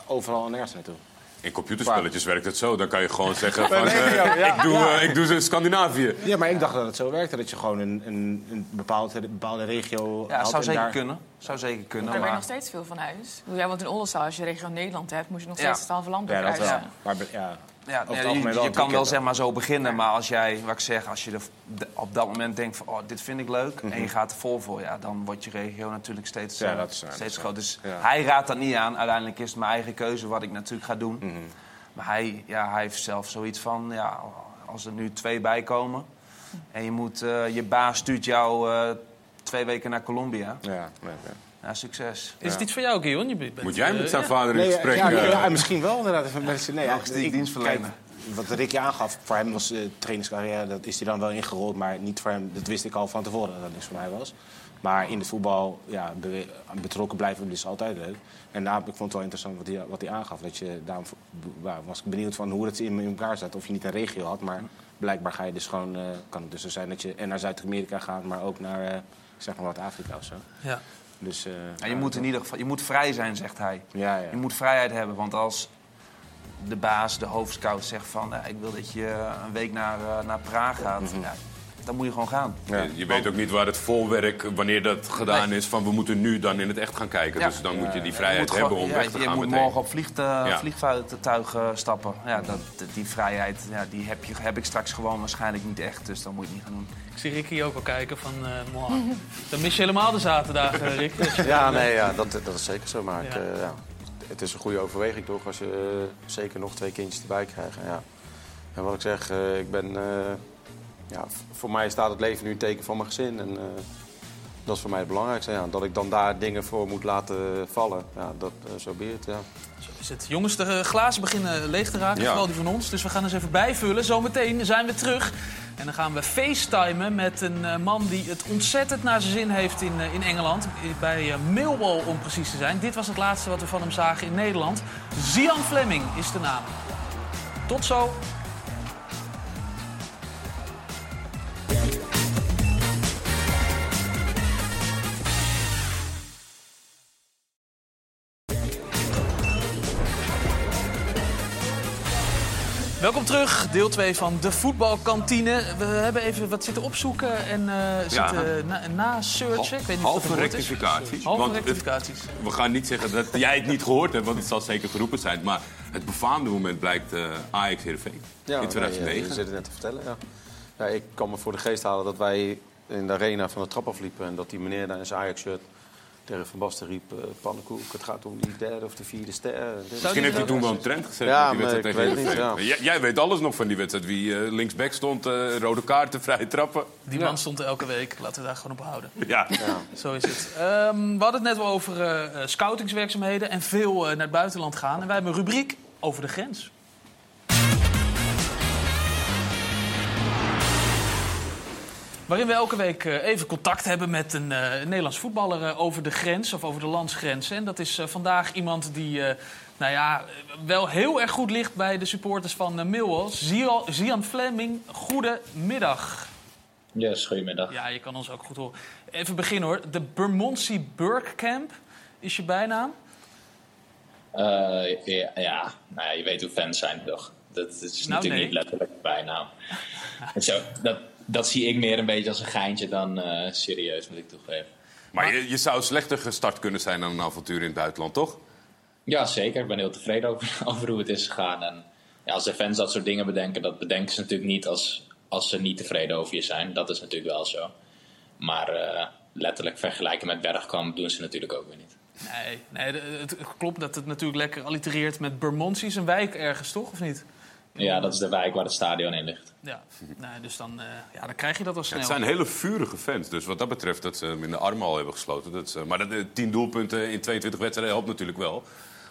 overal en nergens naartoe? in computerspelletjes werkt het zo. Dan kan je gewoon (laughs) zeggen van... eh, ja, ja. ik, doe, ik doe ze in Scandinavië. Ja, maar ik dacht dat het zo werkte. Dat je gewoon een, een, een bepaalde, bepaalde regio ja, had zou zeker daar- kunnen. Zou zeker kunnen. Daar ben je Maar, nog steeds veel van huis. Ja, want in Oldenzaal, als je regio Nederland hebt, moet je nog Ja. steeds het halve land Ja, dat wel. Maar ja, ja, je, wel je drie kan wel zeg maar zo beginnen, maar als jij, wat ik zeg, als je er op dat moment denkt van oh, dit vind ik leuk en je gaat er vol voor, ja, dan wordt je regio natuurlijk steeds, Ja, eh, dat is waar, dat steeds is groter. Dus Ja. hij raadt dat niet aan. Uiteindelijk is het mijn eigen keuze wat ik natuurlijk ga doen. Mhm. Maar hij, ja, hij heeft zelf zoiets van, ja, als er nu twee bij komen en je, moet, eh, je baas stuurt jou eh, twee weken naar Colombia, ja, ja, ja. Ja, succes. Is het iets voor jou? Je bent, Moet jij eh, met zijn ja. vader in Nee, gesprek? ja, ja, eh, ja, misschien wel inderdaad. Even mensen, nee, ja, Logistiek dienstverlener. Wat Ricky aangaf, voor hem was de trainingscarrière, dat is hij dan wel ingerold. Maar niet voor hem, dat wist ik al van tevoren dat dat niks voor mij was. Maar in het voetbal ja, be- betrokken blijven is altijd leuk. En daarom, ik vond het wel interessant wat hij, wat hij aangaf. Dat je, daarom was ik benieuwd van hoe het in, elkaar zat. Of je niet een regio had, maar blijkbaar ga je dus gewoon, eh, kan het dus zo zijn dat je en naar Zuid-Amerika gaat, maar ook naar eh, zeg maar wat Afrika of zo. Ja. Dus, eh, Ja, je moet in ieder geval je moet vrij zijn, zegt hij. Ja, ja. Je moet vrijheid hebben, want als de baas, de hoofdscout zegt van... eh, ik wil dat je een week naar, eh, naar Praag gaat, ja, dan moet je gewoon gaan. Ja. Je weet ook niet waar het volwerk, wanneer dat gedaan is, van we moeten nu dan in het echt gaan kijken. Ja. Dus dan moet je die Je vrijheid moet hebben om ja, weg te je gaan moet meteen. morgen op Ja. vliegtuig stappen. Ja, dat, die vrijheid ja, die heb, je, heb ik straks gewoon waarschijnlijk niet echt, dus dan moet je het niet gaan doen. Ik zie Ricky ook al kijken van... eh. (laughs) Dan mis je helemaal de zaterdagen, eh, Rick. je- (laughs) Ja, nee, ja, dat, dat is zeker zo. Maar ik, eh, ja, het is een goede overweging toch, als je zeker nog twee kindjes erbij krijgt. En Ja. En wat ik zeg, eh, ik ben, eh, ja, voor mij staat het leven nu een teken van mijn gezin. En eh, dat is voor mij het belangrijkste. Ja. Dat ik dan daar dingen voor moet laten vallen, ja, dat eh, zo be it, ja. Zo is het. Jongens, de eh, glazen beginnen leeg te raken, Ja. vooral die van ons. Dus we gaan eens even bijvullen. Zometeen zijn we terug. En dan gaan we facetimen met een man die het ontzettend naar zijn zin heeft in, in Engeland. Bij Millwall om precies te zijn. Dit was het laatste wat we van hem zagen in Nederland. Zian Fleming is de naam. Tot zo. Welkom terug, deel 2 van de voetbalkantine. We hebben even wat zitten opzoeken en eh zitten na, na-searchen. Ik weet niet of Halve dat een woord is. rectificatie. Halve Want het- rectificaties. we gaan niet zeggen dat jij het niet gehoord hebt, want het zal zeker geroepen zijn. Maar het befaamde moment blijkt eh Ajax Heerenveen Ja, in 2009. nee, je zit het net te vertellen, ja. ja. Ik kan me voor de geest halen dat wij in de arena van de trap afliepen... en dat die meneer daar in zijn Ajax-shirt tegen Van Basten riep... eh pannenkoek, het gaat om die derde of de vierde ster. Misschien heeft hij toen wel een trend gezet Ja, met die wedstrijd tegen weet Heerenveen. Jij, jij weet alles nog van die wedstrijd. Wie eh, linksback stond, eh, rode kaarten, vrije trappen. Die man stond elke week. Laten we daar gewoon op houden. (laughs) Ja. Zo is het. Ehm, we hadden het net wel over scoutingswerkzaamheden en veel eh, naar het buitenland gaan. En wij hebben een rubriek over de grens. Waarin we elke week eh, even contact hebben met een eh, Nederlands voetballer eh, over de grens of over de landsgrenzen. En dat is vandaag iemand die nou ja, wel heel erg goed ligt bij de supporters van Millwall. Zian- Fleming, goedemiddag. Yes, goedemiddag. Ja, je kan ons ook goed horen. Even beginnen hoor. De Bermondsey Burgcamp is je bijnaam. Ja, ja, nou ja, je weet hoe fans zijn toch? Dat is Nou, natuurlijk nee. niet letterlijk bijnaam. (laughs) Zo, dat, dat zie ik meer een beetje als een geintje dan eh, serieus, moet ik toegeven. Maar je, je zou slechter gestart kunnen zijn dan een avontuur in het buitenland, toch? Ja, zeker. Ik ben heel tevreden over, (laughs) over hoe het is gegaan. En ja, als de fans dat soort dingen bedenken, dat bedenken ze natuurlijk niet als, als ze niet tevreden over je zijn. Dat is natuurlijk wel zo. Maar eh, letterlijk vergelijken met Bergkamp doen ze natuurlijk ook weer niet. Nee, nee het klopt dat het natuurlijk lekker allitereert met Bermondsey. is een wijk ergens, toch? Of niet? Ja, dat is de wijk waar het stadion in ligt. Ja, nee, dus dan, eh, ja, dan krijg je dat al snel. Het zijn hele vurige fans. Dus wat dat betreft dat ze hem in de armen al hebben gesloten. Dat is, eh, maar dat, eh, 10 doelpunten in 22 wedstrijden helpt natuurlijk wel.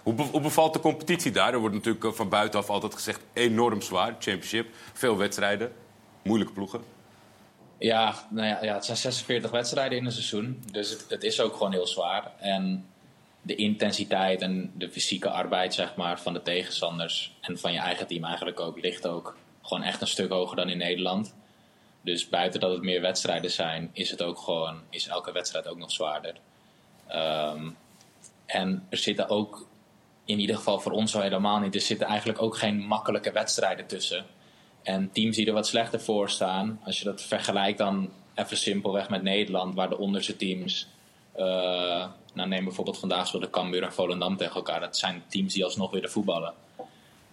Hoe, be- hoe bevalt de competitie daar? Er wordt natuurlijk eh, van buitenaf altijd gezegd enorm zwaar. Championship, veel wedstrijden, moeilijke ploegen. Ja, nou ja, ja, het zijn 46 wedstrijden in een seizoen. Dus het, het is ook gewoon heel zwaar. En de intensiteit en de fysieke arbeid zeg maar, van de tegenstanders en van je eigen team eigenlijk ook, ligt ook gewoon echt een stuk hoger dan in Nederland. Dus buiten dat het meer wedstrijden zijn, is het ook gewoon, is elke wedstrijd ook nog zwaarder. Ehm, en er zitten ook, in ieder geval voor ons zo helemaal niet, er zitten eigenlijk ook geen makkelijke wedstrijden tussen. En teams die er wat slechter voor staan, als je dat vergelijkt dan even simpelweg met Nederland, waar de onderste teams, eh, nou neem bijvoorbeeld vandaag de Cambuur en Volendam tegen elkaar, dat zijn teams die alsnog weer de voetballen.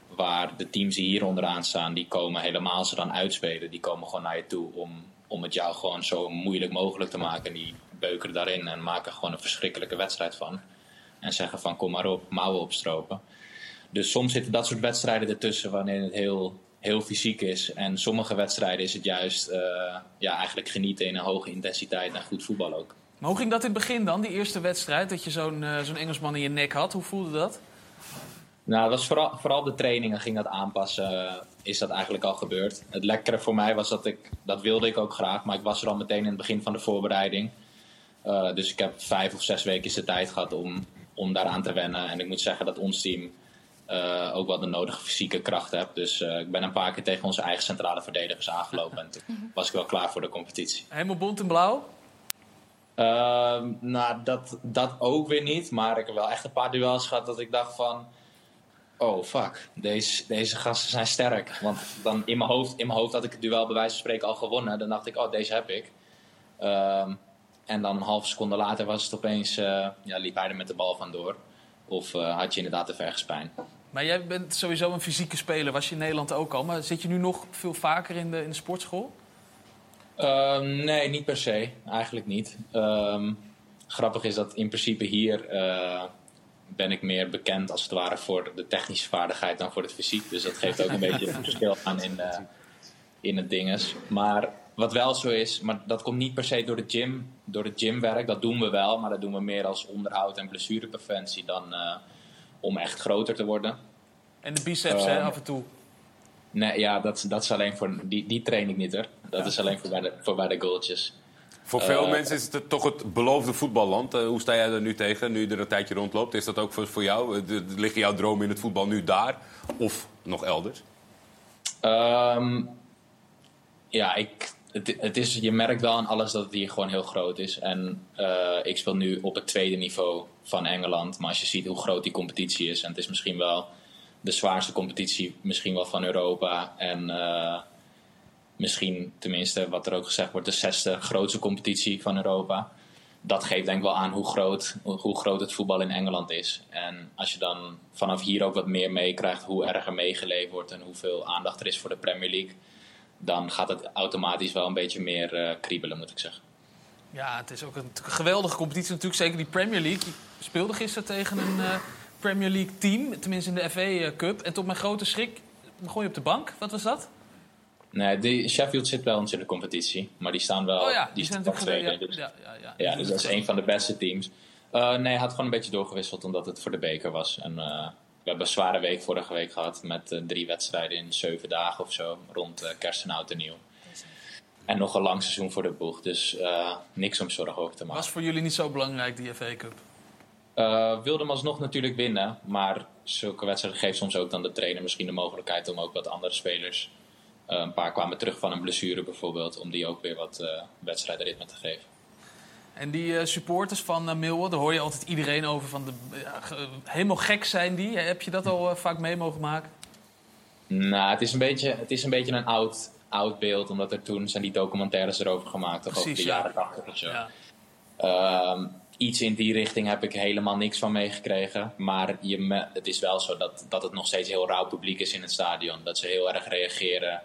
Waar de teams die hier onderaan staan, die komen helemaal ze dan uitspelen, die komen gewoon naar je toe om, om het jou gewoon zo moeilijk mogelijk te maken. Die beukeren daarin en maken gewoon een verschrikkelijke wedstrijd van. En zeggen van kom maar op, mouwen opstropen. Dus soms zitten dat soort wedstrijden ertussen wanneer het heel, heel fysiek is. En sommige wedstrijden is het juist eh, ja, eigenlijk genieten in een hoge intensiteit en goed voetbal ook. Maar hoe ging dat in het begin dan, die eerste wedstrijd? Dat je zo'n eh, zo'n Engelsman in je nek had. Hoe voelde dat? Nou, dat was vooral, vooral de trainingen ging dat aanpassen. eh, is dat eigenlijk al gebeurd. Het lekkere voor mij was dat ik, dat wilde ik ook graag, maar ik was er al meteen in het begin van de voorbereiding. Eh, dus ik heb vijf of zes weken de tijd gehad om, om daaraan te wennen. En ik moet zeggen dat ons team ook wel de nodige fysieke kracht heeft. Dus ik ben een paar keer tegen onze eigen centrale verdedigers aangelopen. En toen (laughs) was ik wel klaar voor de competitie. Helemaal bont en blauw? Ehm, nou, dat, dat ook weer niet. Maar ik heb wel echt een paar duels gehad dat ik dacht van... Oh, fuck. Deze, deze gasten zijn sterk. Want dan in mijn, hoofd, in mijn hoofd had ik het duel bij wijze van spreken al gewonnen. Dan dacht ik, oh, deze heb ik. Ehm, en dan een halve seconde later was het opeens... eh, ja, liep hij er met de bal vandoor. Of eh, had je inderdaad te ver spijn. Maar jij bent sowieso een fysieke speler. Was je in Nederland ook al. Maar zit je nu nog veel vaker in de, in de sportschool? Ehm, nee, niet per se. Eigenlijk niet. Ehm, grappig is dat in principe hier eh, ben ik meer bekend als het ware voor de technische vaardigheid dan voor het fysiek. Dus dat geeft ook een beetje een (laughs) verschil aan in, eh, in het dinges. Maar wat wel zo is, maar dat komt niet per se door de gym, door het gymwerk. Dat doen we wel, maar dat doen we meer als onderhoud en blessurepreventie dan eh, om echt groter te worden. En de biceps, hè, Ehm, af en toe. Nee, ja, dat, dat is alleen voor. Die, die train ik niet hoor. Dat is alleen voor bij de, voor bij de goaltjes. Voor veel Eh, mensen is het toch het beloofde voetballand. Eh, hoe sta jij er nu tegen, nu je er een tijdje rondloopt? Is dat ook voor, voor jou? Eh, de- Liggen jouw dromen in het voetbal nu daar? Of nog elders? Ehm, ja, ik, het, het is, je merkt wel aan alles dat het hier gewoon heel groot is. En eh, ik speel nu op het tweede niveau van Engeland. Maar als je ziet hoe groot die competitie is, en het is misschien wel de zwaarste competitie misschien wel van Europa. En eh, misschien, tenminste, wat er ook gezegd wordt, de zesde grootste competitie van Europa. Dat geeft denk ik wel aan hoe groot, hoe groot het voetbal in Engeland is. En als je dan vanaf hier ook wat meer meekrijgt hoe erg er meegeleefd wordt en hoeveel aandacht er is voor de Premier League, dan gaat het automatisch wel een beetje meer eh, kriebelen, moet ik zeggen. Ja, het is ook een geweldige competitie natuurlijk. Zeker die Premier League. Je speelde gisteren tegen een eh, Premier League team. Tenminste in de FA Cup. En tot mijn grote schrik begon je op de bank. Wat was dat? Nee, die Sheffield zit ons in de competitie, maar die staan wel. oh ja, die zijn staan natuurlijk... tweede, dus- ja, ja, ja, Ja, dus dat is een van de beste teams. Eh, nee, hij had gewoon een beetje doorgewisseld omdat het voor de beker was. En, eh, we hebben een zware week vorige week gehad met eh, drie wedstrijden in zeven dagen of zo. Rond kerst en oud en nieuw. En nog een lang seizoen voor de boeg. Dus niks om zorgen over te maken. Was voor jullie niet zo belangrijk, die FA Cup? Wilde hem alsnog natuurlijk winnen. Maar zulke wedstrijden geeft soms ook dan de trainer misschien de mogelijkheid om ook wat andere spelers. Eh, een paar kwamen terug van een blessure bijvoorbeeld. Om die ook weer wat eh wedstrijdritme te geven. En die eh, supporters van uh, Millwall, daar hoor je altijd iedereen over. Van de, ja, ge- helemaal gek zijn die. Heb je dat al vaak mee mogen maken? Nou, het is een beetje, het is een, beetje een oud, oud beeld, omdat er toen zijn die documentaires erover gemaakt, toch over de ja. jaren 80 of zo. Ja. Ehm, iets in die richting heb ik helemaal niks van meegekregen. Maar je me- het is wel zo dat, dat het nog steeds heel rauw publiek is in het stadion. Dat ze heel erg reageren,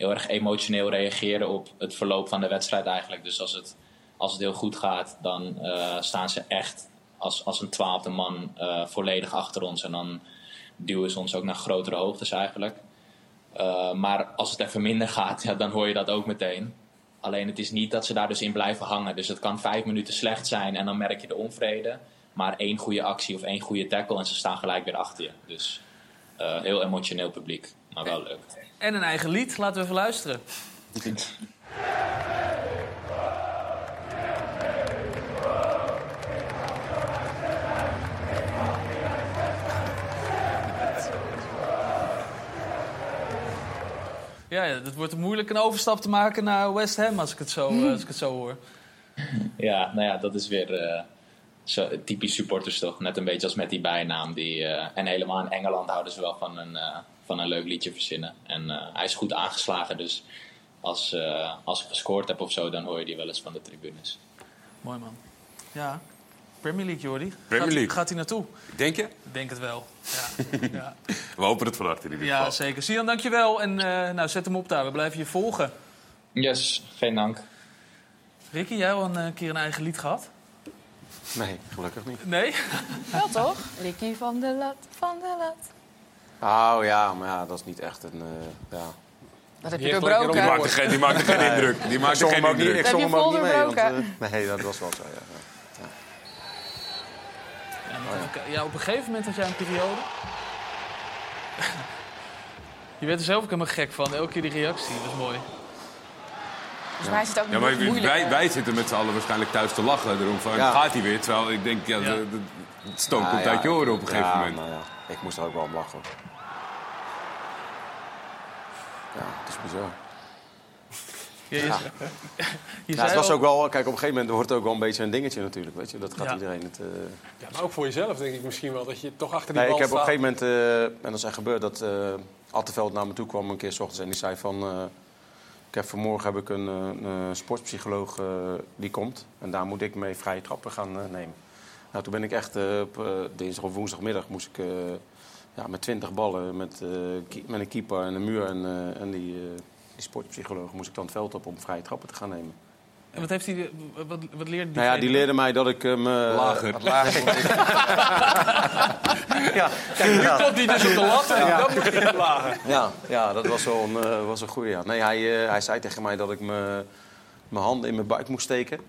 heel erg emotioneel reageren op het verloop van de wedstrijd eigenlijk. Dus als het, als het heel goed gaat, dan eh, staan ze echt als, als een twaalfde man eh, volledig achter ons. En dan duwen ze ons ook naar grotere hoogtes eigenlijk. Eh, maar als het even minder gaat, ja, dan hoor je dat ook meteen. Alleen het is niet dat ze daar dus in blijven hangen. Dus het kan vijf minuten slecht zijn en dan merk je de onvrede. Maar één goede actie of één goede tackle en ze staan gelijk weer achter je. Dus heel emotioneel publiek, maar wel leuk. En een eigen lied, laten we even luisteren. Ja, het wordt moeilijk een overstap te maken naar West Ham als ik het zo, eh, als ik het zo hoor. Ja, nou ja, dat is weer eh, zo, typisch supporters toch. Net een beetje als met die bijnaam. Die, eh, en helemaal in Engeland houden ze wel van een, van een leuk liedje verzinnen. En eh, hij is goed aangeslagen, dus als, eh, als ik gescoord heb of zo, dan hoor je die wel eens van de tribunes. Mooi man. Ja, Premier League, Jordi. Premier gaat, League. Gaat hij naartoe? Denk je? Ik denk het wel. Ja, (laughs) ja. We hopen het van harte in ieder ja geval. zeker. Sian, dankjewel. En eh, nou, zet hem op daar. We blijven je volgen. Yes, geen dank. Ricky, jij al een keer een eigen lied gehad? Nee, gelukkig niet. Nee? Wel toch? (laughs) Ricky van de Lat, van de Lat. Oh ja, maar ja, dat is niet echt een... eh, ja. Dat heb je doorbroken. Die maakte geen, die maakte geen indruk. Die Ik maakte zong geen hem ook niet, indruk. ik Heb zong je hem ook niet mee. Want, eh, nee, dat was wel zo, ja. Ja, even ki- ja, op een gegeven moment had jij een periode. (laughs) je werd er zelf ook helemaal gek van. Elke keer die reactie. Dat was mooi. Volgens mij is het ook Ja, maar nog moeilijk. wij, wij zitten met z'n allen waarschijnlijk thuis te lachen erom van, Ja. gaat hij weer? Terwijl ik denk, ja, Ja. de- de- het stoom Ja, komt ja. uit je oren op een gegeven ja, moment. maar ja, ik moest er ook wel om lachen. Ja, het is bizar. Ja, het was ook wel, kijk, op een gegeven moment wordt het ook wel een beetje een dingetje natuurlijk, weet je. Dat gaat Ja. iedereen het... eh, Ja, maar ook voor jezelf denk ik misschien wel. Dat je toch achter die Nee, ik heb op een gegeven moment, eh, en dat is echt gebeurd, dat eh Atteveld naar me toe kwam een keer 's ochtends en die zei van... eh, ik heb vanmorgen heb ik een, eh, een sportpsycholoog die komt en daar moet ik mee vrije trappen gaan nemen. Nou, toen ben ik echt eh, op eh, dinsdag of woensdagmiddag moest ik eh, ja, met 20 ballen, met, eh, met een keeper en een muur en, eh, en die, eh, die sportpsycholoog moest ik dan het veld op om vrije trappen te gaan nemen. En wat, heeft hij, wat, wat leerde die Nou ja, die leerde mij dat ik hem... eh, Lager. lager (laughs) ja, kijk, Nu ja. komt hij dus op de lat en dan moet hij lagen. Ja, ja, dat was wel een, eh, was een goede. Ja. Nee, hij, eh, hij zei tegen mij dat ik me- mijn handen in mijn buik moest steken.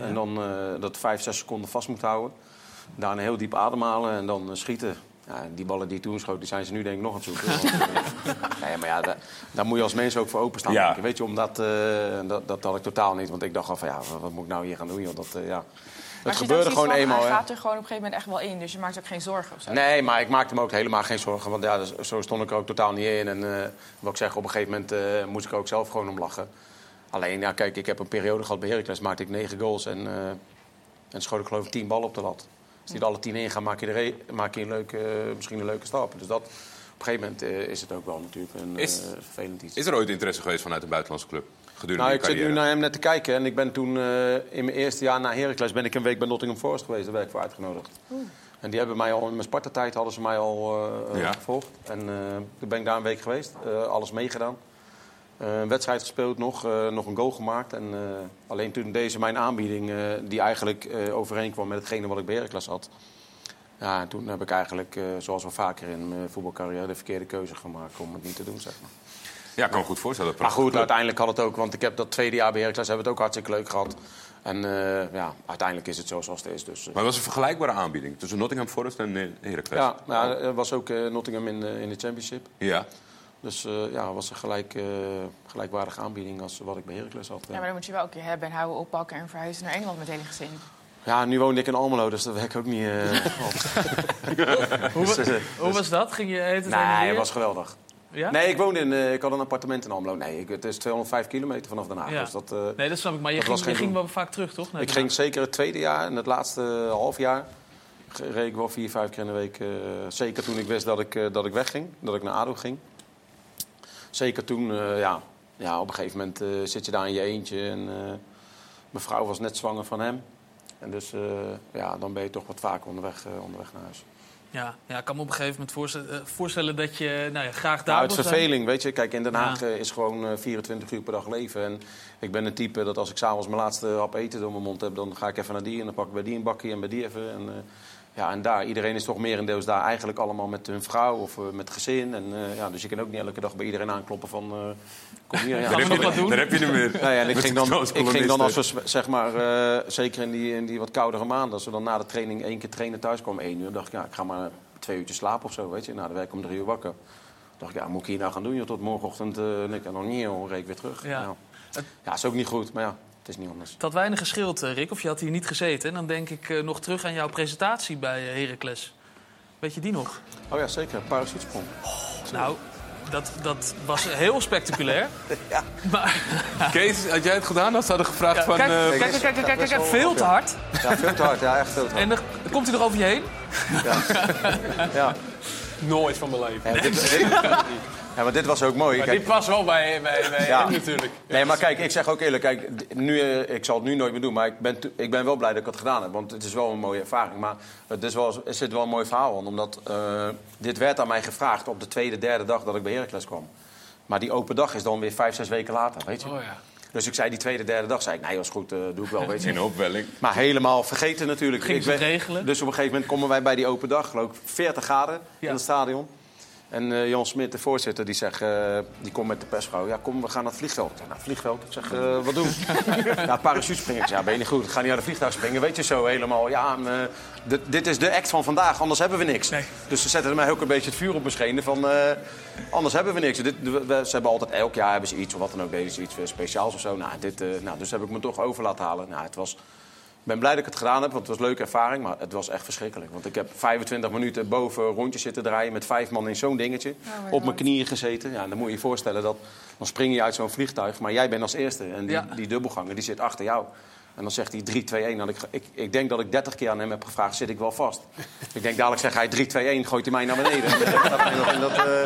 En dan eh, dat vijf, zes seconden vast moet houden. Daarna heel diep ademhalen en dan eh, schieten. Ja, die ballen die toen schoot, die zijn ze nu denk ik nog aan het zoeken. (laughs) Want, eh, nee, maar ja, daar, daar moet je als mens ook voor openstaan. Ja. Weet je, omdat eh, dat, dat had ik totaal niet. Want ik dacht al van ja, wat, moet ik nou hier gaan doen? joh? Dat, ja. Het je gebeurde gewoon van, eenmaal. Hij hè. gaat er gewoon op een gegeven moment echt wel in. Dus je maakt ook geen zorgen of zo. Nee, maar ik maakte me ook helemaal geen zorgen. Want ja, dus- zo stond ik er ook totaal niet in. En wat ik zeg, op een gegeven moment moest ik er ook zelf gewoon om lachen. Alleen, ja, kijk, ik heb een periode gehad bij Heracles. Maakte ik negen goals en, eh, en schoot ik geloof ik tien ballen op de lat. Als die er alle tien in gaan, maak je, er een- maak je een leuke, misschien een leuke stap. Dus dat, op een gegeven moment eh, is het ook wel natuurlijk een Is- eh, vervelend iets. Is er ooit interesse geweest vanuit een buitenlandse club? Gedurende Nou, ik zit nu naar hem net te kijken en ik ben toen eh, in mijn eerste jaar na Heracles ben ik een week bij Nottingham Forest geweest. Daar werd ik voor uitgenodigd. En die hebben mij al in mijn Sparta-tijd hadden ze mij al eh, Ja. gevolgd. En eh, toen ben ik daar een week geweest, eh, alles meegedaan. Eh, een wedstrijd gespeeld nog, eh, nog een goal gemaakt. En, eh, alleen toen deze mijn aanbieding, die eigenlijk overeenkwam met hetgene wat ik bij Heracles had. Ja, en toen heb ik eigenlijk, zoals wel vaker in mijn voetbalcarrière, de verkeerde keuze gemaakt om het niet te doen, zeg maar. Ja, ik kan me goed voorstellen. Maar goed, uiteindelijk had het ook, want ik heb dat tweede jaar bij Heracles hebben we het ook hartstikke leuk gehad. En ja, uiteindelijk is het zo zoals het is. Dus, Maar was een vergelijkbare aanbieding tussen Nottingham Forest en Heracles? ja, ja, er was ook Nottingham in, de- in de Championship. Ja. Dus eh, ja, was een gelijk, eh, gelijkwaardige aanbieding als wat ik bij Heracles had. Ja, maar dan moet je wel een keer hebben en houden, oppakken en verhuizen naar Engeland met hele gezin. Ja, nu woonde ik in Almelo, dus dat werkt ook niet. eh, (laughs) Hoe, Dus, hoe was dat? Ging je eten nee, het was geweldig. Ja? Nee, ik woonde in, eh, ik had een appartement in Almelo. Nee, ik, het is 205 kilometer vanaf Den Haag. Ja. Dus dat, eh, Nee, dat snap ik. Maar je ging, je wel vaak terug, toch? naar Ik ging zeker het tweede jaar en het laatste half jaar reed ik wel vier, vijf keer in de week. eh, zeker toen ik wist dat ik, eh, dat ik wegging, dat ik naar ADO ging. Zeker toen, eh, ja, ja, op een gegeven moment eh, zit je daar in je eentje. En eh, mijn vrouw was net zwanger van hem. En dus ja, dan ben je toch wat vaker onderweg, onderweg naar huis. Ja, ja, ik kan me op een gegeven moment voorstellen, voorstellen dat je nou ja, graag daar Nou, zijn. verveling, weet je. Kijk, in Den. Haag is gewoon eh, 24 uur per dag leven. En ik ben een type dat als ik s'avonds mijn laatste hap eten door mijn mond heb... dan ga ik even naar die en dan pak ik bij die een bakje en bij die even. En, ja, en daar, iedereen is toch merendeels daar eigenlijk allemaal met hun vrouw of eh, met gezin. En, eh, ja, dus je kan ook niet elke dag bij iedereen aankloppen van... eh, kom hier, ja. Gaan we nog wat doen? Daar heb je hem weer. Nou ja, en ik ging, de dan, ik ging dan als we, zeg maar, eh, zeker in die, in die wat koudere maanden, als we dan na de training één keer trainen thuis kwamen, één uur, dacht ik, ja, ik ga maar twee uurtjes slapen of zo, weet je. Nou, dan werd ik om drie uur wakker. dacht ik, ja, moet ik hier nou gaan doen, joh, tot morgenochtend, eh en ik en dan niet, reed ik weer terug. Ja. Ja. ja, is ook niet goed, maar ja, het is niet anders. Het had weinig geschild, eh, Rick, of je had hier niet gezeten. En dan denk ik eh, nog terug aan jouw presentatie bij eh, Heracles. Weet je die nog? Oh ja, zeker, parachutesprong. Nou, dat, dat was heel spectaculair. (laughs) Maar, Kees, had jij het gedaan? Als ze hadden gevraagd Ja, van... kijk, kijk, kijk, kijk, kijk, kijk, kijk, veel te hard. Ja, veel te hard, ja, echt veel te hard. En dan komt hij nog over je heen. (laughs) Ja. Nooit van mijn leven. Ja, dit, dit- (laughs) ja, maar dit was ook mooi. Maar Kijk, dit past wel bij, bij, bij Ja. hem natuurlijk. Nee, maar kijk, ik zeg ook eerlijk, kijk, nu, eh, ik zal het nu nooit meer doen, maar ik ben, ik ben wel blij dat ik het gedaan heb. Want het is wel een mooie ervaring. Maar het is wel, er zit wel een mooi verhaal aan, omdat eh, dit werd aan mij gevraagd op de tweede, derde dag dat ik bij Heracles kwam. Maar die open dag is dan weer vijf, zes weken later, weet je. Oh ja. Dus ik zei die tweede, derde dag, zei ik, nee, dat is goed, eh, doe ik wel, weet je. In opwelling. Maar helemaal vergeten natuurlijk. Gingen Ik ben- regelen? Dus op een gegeven moment komen wij bij die open dag, geloof ik, 40 graden Ja. in het stadion. En eh, Jan Smit, de voorzitter, die zegt, eh, die komt met de persvrouw. Ja, kom, we gaan naar het vliegveld. Ik zeg, vliegveld? Ik zeg, eh, wat doen? (laughs) ja, parachute springen. Ik zeg, ja, ben je niet goed? Ik ga niet naar de vliegtuig springen. Weet je zo helemaal. Ja, dit, dit is de act van vandaag, anders hebben we niks. Nee. Dus ze zetten mij ook een beetje het vuur op mijn schenen van, anders hebben we niks. Dit, we- we- ze hebben altijd, elk jaar hebben ze iets of wat dan ook, deden ze iets speciaals of zo. Nou, dit, nou, dus heb ik me toch over laten halen. Nou, het was... Ik ben blij dat ik het gedaan heb, want het was een leuke ervaring. Maar het was echt verschrikkelijk. Want ik heb 25 minuten boven rondjes zitten draaien... met vijf man in zo'n dingetje. my op mijn knieën gezeten. Ja, dan moet je je voorstellen dat... dan spring je uit zo'n vliegtuig, maar jij bent als eerste. En die, Ja. die dubbelganger die zit achter jou. En dan zegt hij 3, 2, 1. Dan ik, ik, ik denk dat ik 30 keer aan hem heb gevraagd, zit ik wel vast? (laughs) ik denk dadelijk zegt hij 3, 2, 1, gooit hij mij naar beneden. (laughs) En staat nog in dat, eh,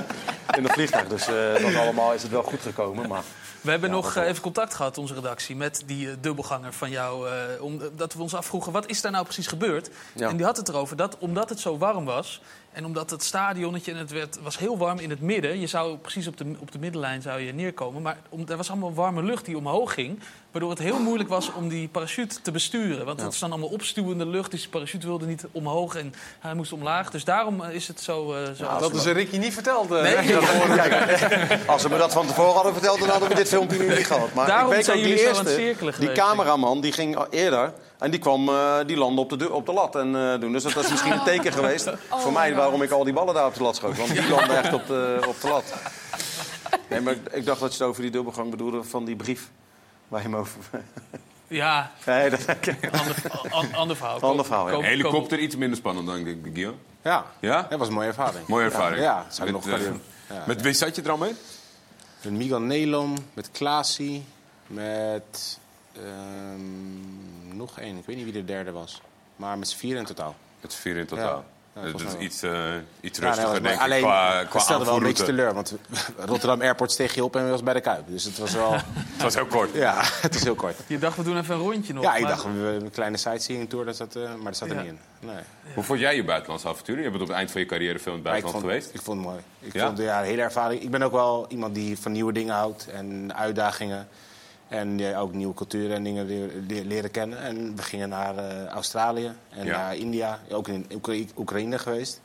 in dat vliegtuig. Dus eh, dat allemaal is het wel goed gekomen. Maar We hebben Ja, nog dat eh, even contact gehad, onze redactie, met die eh, dubbelganger van jou. eh, omdat we ons afvroegen, wat is daar nou precies gebeurd? En die had het erover dat omdat het zo warm was... en omdat het stadionnetje, en het werd, was heel warm in het midden... je zou precies op de, op de middenlijn zou je neerkomen... maar om, er was allemaal warme lucht die omhoog ging... waardoor het heel moeilijk was om die parachute te besturen. Want het is dan allemaal opstuwende lucht, dus die parachute wilde niet omhoog... en hij moest omlaag. Dus daarom eh, is het zo... eh, zo Ja, Dat is Ricky niet verteld. eh. Nee, Kijk, (laughs) als ze me dat van tevoren hadden verteld, dan hadden we dit filmpje nu niet gehad. Maar Daarom ik weet zijn ook, die jullie zo aan het eerste, cirkelen Die cameraman die ging eerder en die kwam, eh, die landde op de, op de lat en eh, doen. Dus dat is misschien een (laughs) teken geweest voor mij waarom ik al die ballen daar op de lat schoot. Want die landde echt op de, op de lat. (laughs) Nee, maar ik, ik dacht dat je het over die dubbelgang bedoelde van die brief. Waar je hem over... (laughs) Ja, Nee, dat ander, an- ander verhaal. Ander verhaal, ja. Helikopter iets minder spannend dan denk ik, Guillaume. Ja, Ja? dat was een mooie ervaring. Mooie ervaring. Ja, dat zou ik Met, nog gaan eh. Ja. Met wie zat je er al mee? Met Miguel Nelom, met Klaasie, met ehm, nog één. Ik weet niet wie de derde was. Maar met z'n vier in totaal. Met z'n vier in totaal. Dat volgens is iets, eh, iets Ja, nee, rustiger, was- denk ik, alleen, qua, qua stelde wel een beetje teleur. Want Rotterdam Airport steeg je op en was bij de Kuip. Dus het was wel... (laughs) Het was heel kort. ja, (laughs) het is heel kort. Je dacht, we doen even een rondje nog. Ja, ik maar- dacht we- een kleine sightseeing tour, dat zat, eh, maar dat zat er Ja. niet in. Nee. Hoe vond jij je buitenlandse avonturen? Je bent op het eind van je carrière veel in het buitenland vond, geweest. Ik vond het mooi. Ik Ja? vond ja, de hele ervaring. Ik ben ook wel iemand die van nieuwe dingen houdt en uitdagingen. En ja, ook nieuwe culturen en dingen leren kennen. En we gingen naar eh, Australië en Ja. naar India. Ook in Oekra- Oekraïne geweest.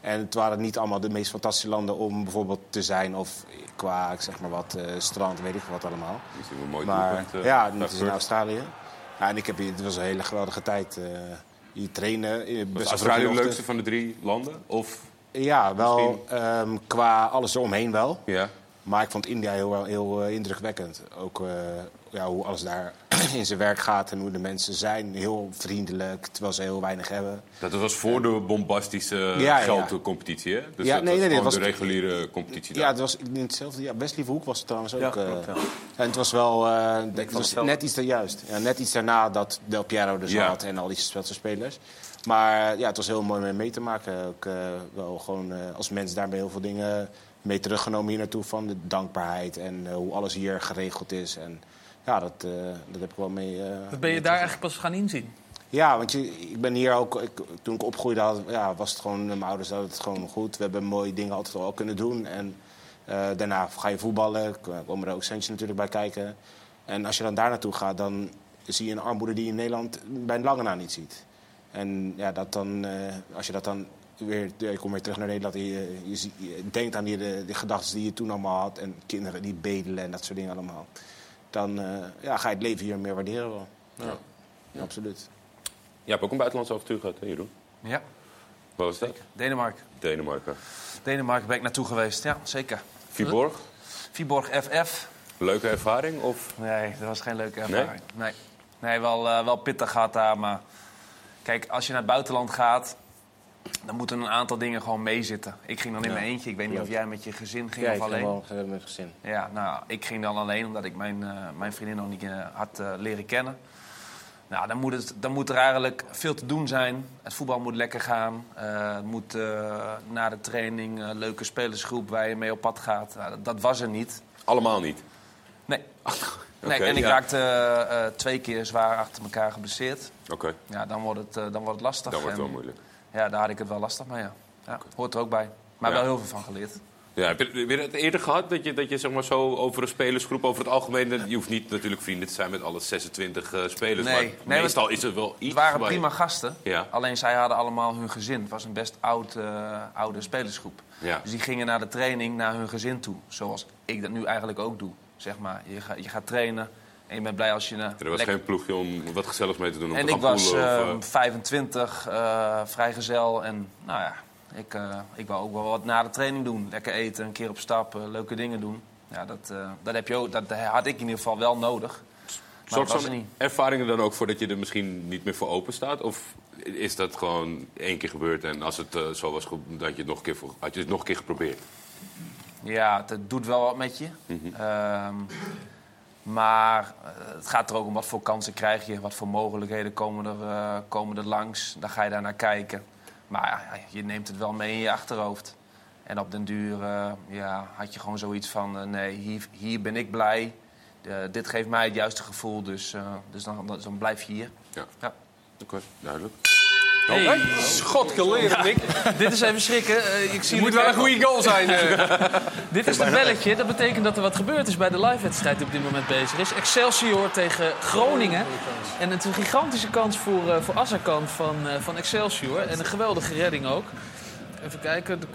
En het waren niet allemaal de meest fantastische landen om bijvoorbeeld te zijn. Of qua, ik zeg maar wat, eh, strand, weet ik wat allemaal. Dat is een mooi Maar doelpunt, eh, ja, het is in. Australië. Ja, en ik heb, het was een hele geweldige tijd. eh je trainen. eh, Was Australië vroeg leukste van de drie landen? Of, Ja, wel ehm, qua alles eromheen wel. ja. Maar ik vond India heel, heel eh, indrukwekkend. Ook eh, ja, hoe alles daar (clears throat) in zijn werk gaat en hoe de mensen zijn. Heel vriendelijk, terwijl ze heel weinig hebben. Dat was voor de bombastische Ja, ja. geldcompetitie, hè? Dus Ja, dat nee, was nee, nee, dat de was- reguliere competitie Ja, het was in hetzelfde. Ja, Wesley Hoek was het trouwens ook. Ja, eh, klopt, ja. En het was wel eh, het was net iets juist. Ja, net iets daarna dat Del Piero er Ja. zat en al die Zwitserse spelers. Maar ja, het was heel mooi mee, mee te maken. Ook eh, wel gewoon eh, als mens daarbij heel veel dingen mee teruggenomen hier naartoe. Van de dankbaarheid en eh, hoe alles hier geregeld is. En ja, dat, eh, dat heb ik wel mee. eh, Dat ben je daar eigenlijk pas gaan inzien. ja, want je, ik ben hier ook. Ik, toen ik opgroeide, had, ja, was het gewoon. Mijn ouders hadden het gewoon goed. We hebben mooie dingen altijd wel kunnen doen. En eh, daarna ga je voetballen. Komen er ook centjes natuurlijk bij kijken. En als je dan daar naartoe gaat, dan zie je een armoede die je in Nederland bij lange na niet ziet. En ja, dat dan, eh, als je dat dan weer. Je komt weer terug naar Nederland. En je, je, zie- je denkt aan die, de, de gedachten die je toen allemaal had. En kinderen die bedelen en dat soort dingen allemaal. Dan eh, ja, ga je het leven hier meer waarderen wel. Ja, ja, absoluut. Je hebt ook een buitenlandse avontuur gehad, hè, Jeroen? Ja, Wat was dat? Denemarken. Denemarken. Denemarken ben ik naartoe geweest, ja, zeker. Viborg? Viborg FF. Leuke ervaring? Of... Nee, dat was geen leuke ervaring. Nee, nee. wel, eh, wel pittig gaat daar, maar... Kijk, als je naar het buitenland gaat... dan moeten een aantal dingen gewoon meezitten. Ik ging dan in Ja. mijn eentje. Ik weet niet of jij met je gezin ging Ja, of ik alleen. heb wel met gezin. Ja, nou, ik ging dan alleen omdat ik mijn, eh, mijn vriendin nog niet eh, had eh, leren kennen. Nou, dan moet, het, dan moet er eigenlijk veel te doen zijn. Het voetbal moet lekker gaan. Eh, het moet eh, na de training een leuke spelersgroep waar je mee op pad gaat. Nou, dat, dat was er niet. Allemaal niet. Nee. (laughs) nee en ik ja. raakte eh, eh, twee keer zwaar achter elkaar geblesseerd. Oké, Ja, dan wordt het, dan wordt het lastig. dan wordt het En, wel moeilijk. Ja, daar had ik het wel lastig mee, ja. ja Hoort er ook bij. Maar Ja. wel heel veel van geleerd. Ja, heb, je, je het eerder gehad dat je, dat je zeg maar, zo over een spelersgroep, over het algemeen... Je hoeft niet natuurlijk vrienden te zijn met alle 26 eh, spelers, Nee. maar Nee, meestal is er wel iets... Het waren je- prima gasten. Ja. Alleen zij hadden allemaal hun gezin. Het was een best oud, eh, oude spelersgroep. Ja. Dus die gingen naar de training naar hun gezin toe. Zoals ik dat nu eigenlijk ook doe. Zeg maar. je, je gaat trainen en je bent blij als je... eh, Er was lekker- geen ploegje om wat gezelligs mee te doen, om En te ik was poelen of, eh, eh, 25, eh, vrijgezel. En nou ja, ik, ik wou ook wel wat na de training doen. Lekker eten, een keer op stap, leuke dingen doen. Ja, dat, dat, heb je ook, dat had ik in ieder geval wel nodig. Zorgt was er zo'n niet. ervaring er dan ook voor dat je er misschien niet meer voor open staat? Of is dat gewoon één keer gebeurd en als het zo was, dat je het nog een keer, had je het nog een keer geprobeerd? Ja, het, het doet wel wat met je. Mhm. Ehm, maar eh, het gaat er ook om wat voor kansen krijg je. Wat voor mogelijkheden komen er, eh, komen er langs. Dan ga je daar naar kijken. Maar ja, je neemt het wel mee in je achterhoofd. En op den duur eh, ja, had je gewoon zoiets van... nee, hier, hier ben ik blij. Dit geeft mij het juiste gevoel. Dus, dus dan, dan, dan blijf je hier. Ja. Ja. Oké, duidelijk. Hey, Schot leren, Nick. (laughs) dit is even schrikken. Eh, ik zie Het moet wel een goede goal zijn. (laughs) eh. Dit is het belletje. Dat betekent dat er wat gebeurd is bij de live-wedstrijd die op dit moment bezig is. Excelsior tegen Groningen. En het is een gigantische kans voor, eh voor Azarkan van, eh, van Excelsior. En een geweldige redding ook. Even kijken. De-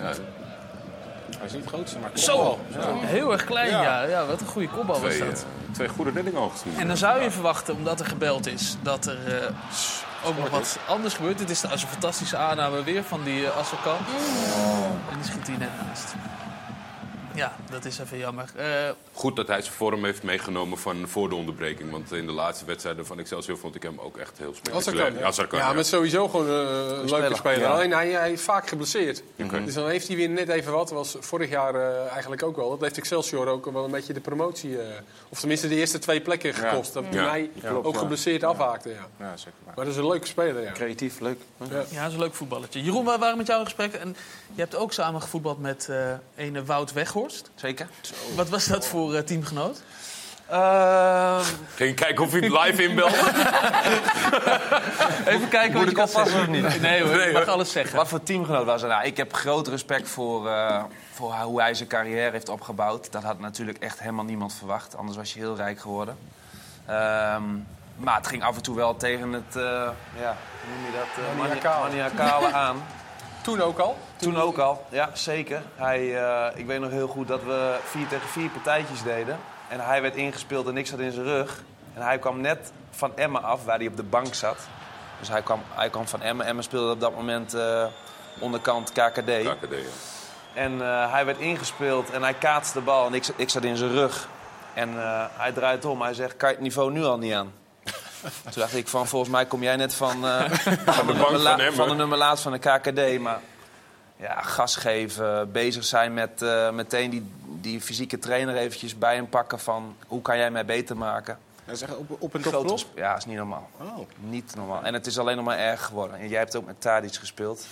Hij is niet het grootste, maar Zo, heel erg klein. Ja. Ja. Ja, wat een goede kopbal was dat. twee goede reddingen al gezien. En dan zou je verwachten, omdat er gebeld is, dat er eh, ook nog wat anders gebeurt. Dit is een fantastische aanname weer van die uh, Azarkan. En die schiet hier net naast. Ja, dat is even jammer. Eh, Goed dat hij zijn vorm heeft meegenomen van voor de onderbreking. Want in de laatste wedstrijden van Excelsior vond ik hem ook echt heel spectaculair. Ja, als er kan, ja, ja. maar sowieso gewoon eh, een leuke speler. Ja. Alleen hij, hij is vaak geblesseerd. Dus dan heeft hij weer net even wat. was vorig jaar eh, eigenlijk ook wel. Dat heeft Excelsior ook wel een beetje de promotie... eh, of tenminste de eerste twee plekken gekost. Dat Ja. hij Klopt, ook ja. geblesseerd afhaakte. Ja. Ja, zeker waar. Maar dat is een leuke speler, ja. Creatief, leuk. Ja. ja, dat is een leuk voetballetje. Jeroen, we waren met jou in gesprek. En je hebt ook samen gevoetbald met eh ene Wout Weghorst. Zeker. Wat was dat voor eh, teamgenoot? Ehm, Ging kijken of hij het live inbelde. (laughs) Even kijken Moet wat je ik kan zeggen. of niet? Nee hoor, je mag alles zeggen. Wat voor teamgenoot was hij? Nou, ik heb groot respect voor, eh, voor hoe hij zijn carrière heeft opgebouwd. Dat had natuurlijk echt helemaal niemand verwacht. Anders was je heel rijk geworden. Ehm, maar het ging af en toe wel tegen het, eh, ja, hoe noem je dat? Maniacale. mani- maniacale aan. Toen ook al. Toen ook al, ja, zeker. Hij, eh, ik weet nog heel goed dat we vier tegen vier partijtjes deden. En hij werd ingespeeld en ik zat in zijn rug. En hij kwam net van Emma af, waar hij op de bank zat. Dus hij kwam, hij kwam van Emma. Emma speelde op dat moment eh, onderkant KKD. KKD, ja. En eh, hij werd ingespeeld en hij kaatste de bal. En ik, zat- ik zat in zijn rug. En eh, hij draait om. Hij zegt, kan je het niveau nu al niet aan? Toen dacht ik van, volgens mij kom jij net van, eh, (laughs) van, de, bank nummer van Emmen. van de nummer laatst van de KKD. Maar ja, gas geven, bezig zijn met eh, meteen die, die fysieke trainer eventjes bij hem pakken van... hoe kan jij mij beter maken? Dat is echt op, op een Grote Ja, is niet normaal. Oh. Niet normaal. En het is alleen nog maar erg geworden. En jij hebt ook met Tadic gespeeld.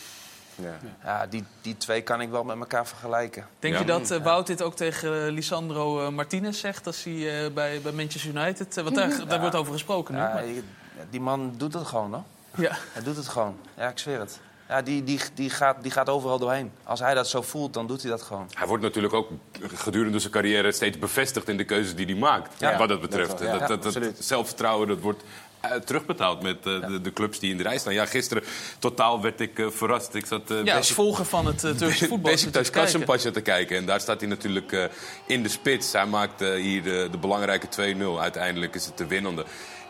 Ja. Ja, die, die twee kan ik wel met elkaar vergelijken. Denk Ja. je dat eh, Wout dit ook tegen eh, Lisandro eh, Martinez zegt als hij eh, bij, bij Manchester United... want daar, daar wordt over gesproken nu. Ja, maar- die man doet het gewoon, hoor. ja. Hij doet het gewoon. Ja, ik zweer het. Ja, die, die, die, gaat, die gaat overal doorheen. Als hij dat zo voelt, dan doet hij dat gewoon. Hij wordt natuurlijk ook gedurende zijn carrière steeds bevestigd in de keuzes die hij maakt. Ja. wat dat betreft. Dat wel, ja. dat, dat, zelfvertrouwen dat wordt terugbetaald met eh, de, de clubs die in de rij staan. Ja, gisteren totaal werd ik eh, verrast. Ik zat eh, ja, als volger van het uh, Turkse (laughs) voetbal. Kijken. Kassenpasje te kijken. En daar staat hij natuurlijk eh, in de spits. Hij maakt eh, hier de, belangrijke 2-0. Uiteindelijk is het de winnende.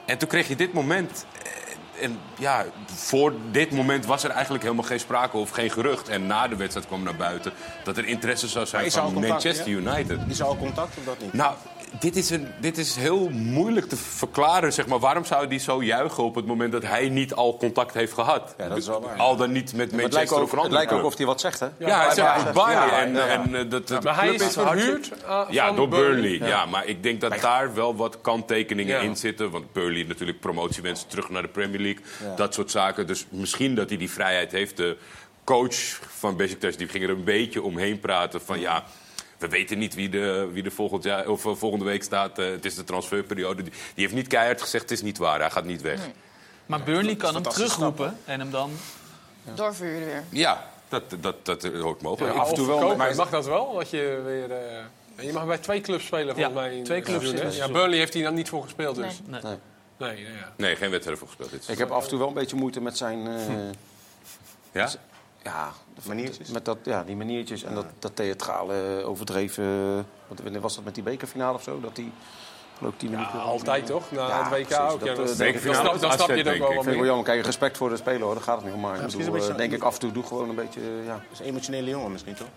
En toen kreeg je dit moment. eh, En ja, voor dit moment was er eigenlijk helemaal geen sprake of geen gerucht. En na de wedstrijd kwam naar buiten dat er interesse zou zijn van contact, Manchester? United. Is er al contact of dat niet? Nou, dit is, een, dit is heel moeilijk te verklaren. Zeg maar. Waarom zou hij zo juichen op het moment dat hij niet al contact heeft gehad? Ja, dat is wel waar. Al dan niet met Maar het lijkt Manchester ook, of een het lijkt ook of hij wat zegt, hè? Ja, hij zegt goodbye. Ja, en, eh, dat, dat Maar hij club is verhuurd uh, Ja, door Burnley. Burnley. Ja. maar ik denk dat daar wel wat kanttekeningen Ja. in zitten. Want Burnley natuurlijk promotiewensen terug naar de Premier League. Dat soort zaken. Dus misschien dat hij die vrijheid heeft. De coach van Besiktas die ging er een beetje omheen praten van ja... We weten niet wie de, wie de volgend jaar, of, eh, volgende week staat. Eh, het is de transferperiode. Die, die heeft niet keihard gezegd, het is niet waar. Hij gaat niet weg. Maar Burnley kan hem terugroepen en hem dan... Doorverhuren weer. Ja, dat, dat, dat hoor ik mogelijk. Ja, Ik- of toe wel, maar- mag dat wel? Dat je weer... eh, je mag bij twee clubs spelen volgens Ja, mij. in twee clubs seizoen, Ja. Burnley heeft hij dan niet voor gespeeld dus. Nee. Nee, nee, ja. Nee, geen wedstrijd voor gespeeld. Dit Ik heb af en toe wel een beetje moeite met zijn... eh, ja? ja, Maniertjes? Met dat, ja, die maniertjes en dat, dat theatrale overdreven... Wat, wanneer was dat met die bekerfinale of zo? Dat hij geloof ik tien Ja, minuten... altijd toch? Na Ja, het WK precies. ook. Ja, Dat, dan, eh, bekerfinale snap- dan is snap je het AZ, ook wel Ik vind het wel jammer. Kijk, respect voor de speler hoor, daar gaat het niet om. Maar ik, bedoel, beetje- eh, denk ik af en toe doe gewoon een beetje... eh, Ja, Dat is een emotionele jongen misschien, toch?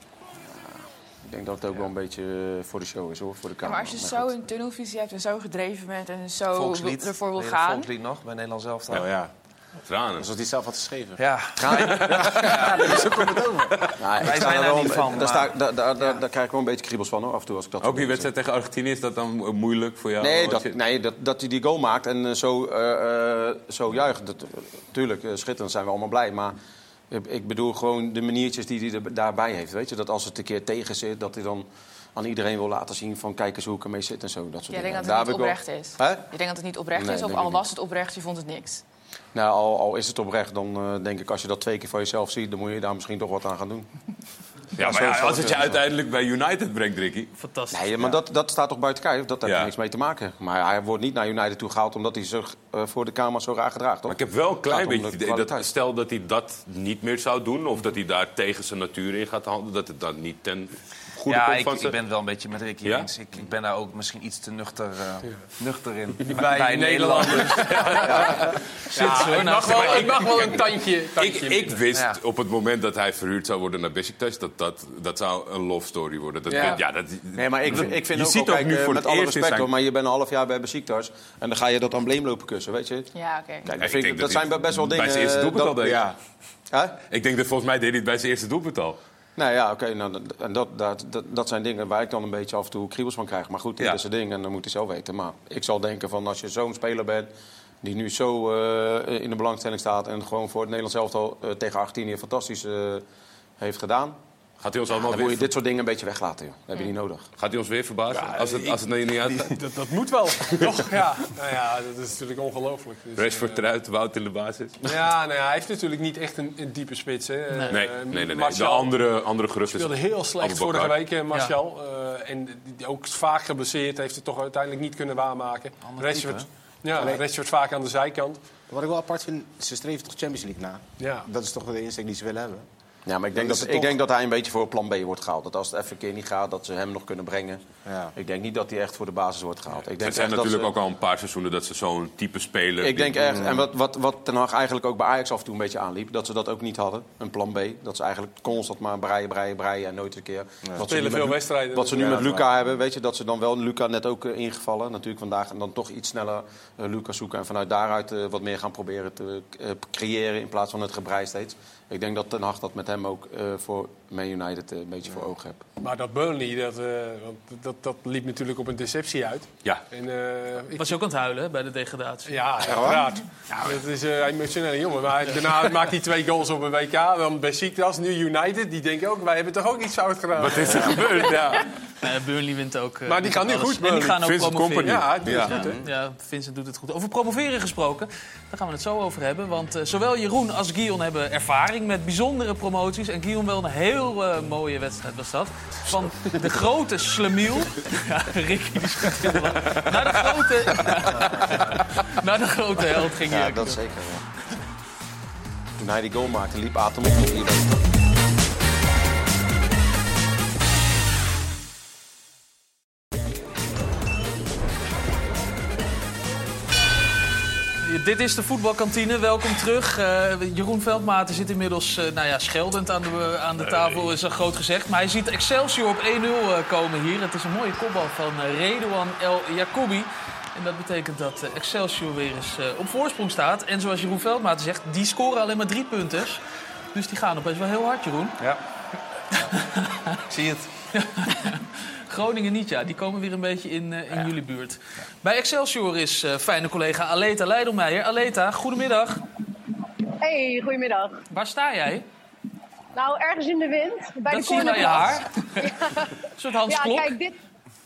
ik denk dat het ook wel een beetje eh, voor de show is hoor, voor de Ja, camera. maar als je Maar zo goed. een tunnelvisie hebt en zo gedreven bent en zo ervoor wil dat gaan. Volkslied nog, bij Nederland zelf. Oh ja. Tranen. Alsof hij zelf had geschreven. Ja, (laughs) Nou, ik Wij sta zijn er daar wel- niet van, Daar, sta, maar- daar, daar, daar, daar krijg ik wel een beetje kriebels van hoor, af en toe als ik dat Ook die wedstrijd tegen Argentinië, is dat dan moeilijk voor jou? Nee, dat, je- nee dat, dat hij die goal maakt en eh, zo, eh, eh, zo juicht. Dat, tuurlijk, eh, schitterend zijn we allemaal blij. Maar ik, bedoel gewoon de maniertjes die hij er daarbij heeft. Weet je? Dat als het een keer tegen zit, dat hij dan aan iedereen wil laten zien van kijk eens hoe ik ermee zit en zo. Dat soort denkt dingen. dat het niet oprecht is? Hè? Je denkt dat het niet oprecht Nee, is? Of al was het oprecht, je vond het niks? Nou, al, al is het oprecht, dan eh, denk ik als je dat twee keer van jezelf ziet, dan moet je daar misschien toch wat aan gaan doen. ja, maar ja, als het je uiteindelijk bij United brengt, Ricky. Fantastisch. Nee, maar dat, dat staat toch buiten kijf? Dat heeft Ja. er niks mee te maken. Maar hij wordt niet naar United toe gehaald omdat hij zich eh, voor de camera zo raar gedraagt, toch? Maar ik heb wel een klein beetje het idee dat stel dat hij dat niet meer zou doen... of dat hij daar tegen zijn natuur in gaat handelen... dat het dan niet ten goede ja, ik, ik ben het wel een beetje met Ricky Ja? eens. Ik, ik ben daar ook misschien iets te nuchter, eh, nuchter in. Bij Nederlanders. (laughs) Ja, ik, mag wel, ik mag wel een tandje. Ik, tandje ik wist Ja. op het moment dat hij verhuurd zou worden naar Besiktas... dat dat, dat zou een love story worden. Dat, Ja. ja. dat, Nee, maar ik, ik vind je ook, ziet ook kijk, nu eh, voor met het alle respect zijn- hoor, maar je bent een half jaar bij Besiktas en dan ga je dat embleem lopen kussen, weet je? Ja, oké. Kijk, dat, zijn best wel dingen... Bij zijn eerste eh, doelpunt dat- al deed. ja. Hè? Ik denk dat volgens mij deed hij het bij zijn eerste doelpunt al. Nou ja, oké, nou, dat- en dat, dat, dat, zijn dingen waar ik dan een beetje af en toe kriebels van krijg. Maar goed, dat Ja. is een ding en dan moet hij zelf weten. Maar ik zal denken van als je zo'n speler bent die nu zo eh, in de belangstelling staat... en gewoon voor het Nederlands elftal eh, tegen Argentinië fantastisch eh, heeft gedaan... Gaat hij ons allemaal dan moet weer, je dit soort dingen een beetje weglaten, joh. Dat heb je niet nodig. gaat hij ons weer verbazen? als het, als het niet uit... (laughs) Dat, dat moet wel, (laughs) toch? Ja. Nou ja, dat is natuurlijk ongelooflijk. Dus, Rashford eruit, Wout in de basis. eh, ja, nou ja, hij heeft natuurlijk niet echt een, een diepe spits. Hè. Nee. Eh, Nee, nee, nee. nee. De andere, andere gerust is speelde heel slecht vorige week, eh, Martial. Eh, en die- ook vaak geblesseerd, heeft het toch uiteindelijk niet kunnen waarmaken. Rashford, ja, Rashford vaak aan de zijkant. Wat ik wel apart vind, ze streven toch Champions League na. Ja. Dat is toch wel de insteek die ze willen hebben. Ja, maar ik denk, dat, ik toch- denk dat hij een beetje voor plan B wordt gehaald. Dat als het even een keer niet gaat, dat ze hem nog kunnen brengen. Ja. Ik denk niet dat hij echt voor de basis wordt gehaald. Ik denk Het zijn natuurlijk ze- ook al een paar seizoenen dat ze zo'n type speler... Ik denk echt, en wat, wat, wat Ten Hag eigenlijk ook bij Ajax af en toe een beetje aanliep... dat ze dat ook niet hadden, een plan B. Dat ze eigenlijk constant maar breien, breien, breien en nooit een keer... Wat ze Spelen nu veel met, wedstrijden. Wat ze nu Ja, met Luca hebben, weet je, dat ze dan wel Luca net ook eh, ingevallen. Natuurlijk vandaag en dan toch iets sneller eh, Luca zoeken... en vanuit daaruit eh, wat meer gaan proberen te creëren in plaats van het gebrei steeds. Ik denk dat Ten Hag dat met hem ook eh, voor Man United eh, een beetje voor ogen heeft. Maar dat Burnley, dat, eh, want dat, dat liep natuurlijk op een deceptie uit. Ja, En, eh, ik, Was je ook aan het huilen bij de degradatie? ja, uiteraard. Ja, dat is een emotionele jongen. Maar hij- daarna (laughs) maakt hij twee goals op een WK. Dan bij Besiktas, nu United. Die denken ook, wij hebben toch ook iets fout gedaan. wat is er gebeurd? (laughs) Ja. Nee, Eh, Burnley wint ook. eh, Maar die gaan nu goed, En die gaan ook Vincent promoveren. Ja, doet Ja. het goed? Ja, Vincent doet het goed. Over promoveren gesproken, daar gaan we het zo over hebben. Want eh, zowel Jeroen als Guillaume hebben ervaring met bijzondere promoties. En Guillaume wel een heel eh, mooie wedstrijd was dat. Van de grote Slemiel. Ja, Ricky die heel lang. Naar de grote... (laughs) naar de grote held ging Ja, je. dat zeker. Ja. Toen hij die goal maakte, liep Atem op Dit is de voetbalkantine. Welkom terug. Eh, Jeroen Veldmaten zit inmiddels eh, nou ja, scheldend aan de, aan de tafel, is een groot gezegd. Maar hij ziet Excelsior op 1-0 eh, komen hier. Het is een mooie kopbal van eh, Redouan El Jacoubi. En dat betekent dat eh, Excelsior weer eens eh, op voorsprong staat. En zoals Jeroen Veldmaten zegt, die scoren alleen maar drie punten. Dus die gaan opeens wel heel hard, Jeroen. Ja. (laughs) Zie je het? (laughs) Groningen niet, ja. Die komen weer een beetje in, eh, in jullie buurt. Bij Excelsior is eh, fijne collega Aleta Leidelmeijer. Aleta, goedemiddag. Hey, goedemiddag. Waar sta jij? Nou, ergens in de wind, bij dat de zie je aan je haar. (laughs) Een soort Hans Ja, Klok. kijk, dit,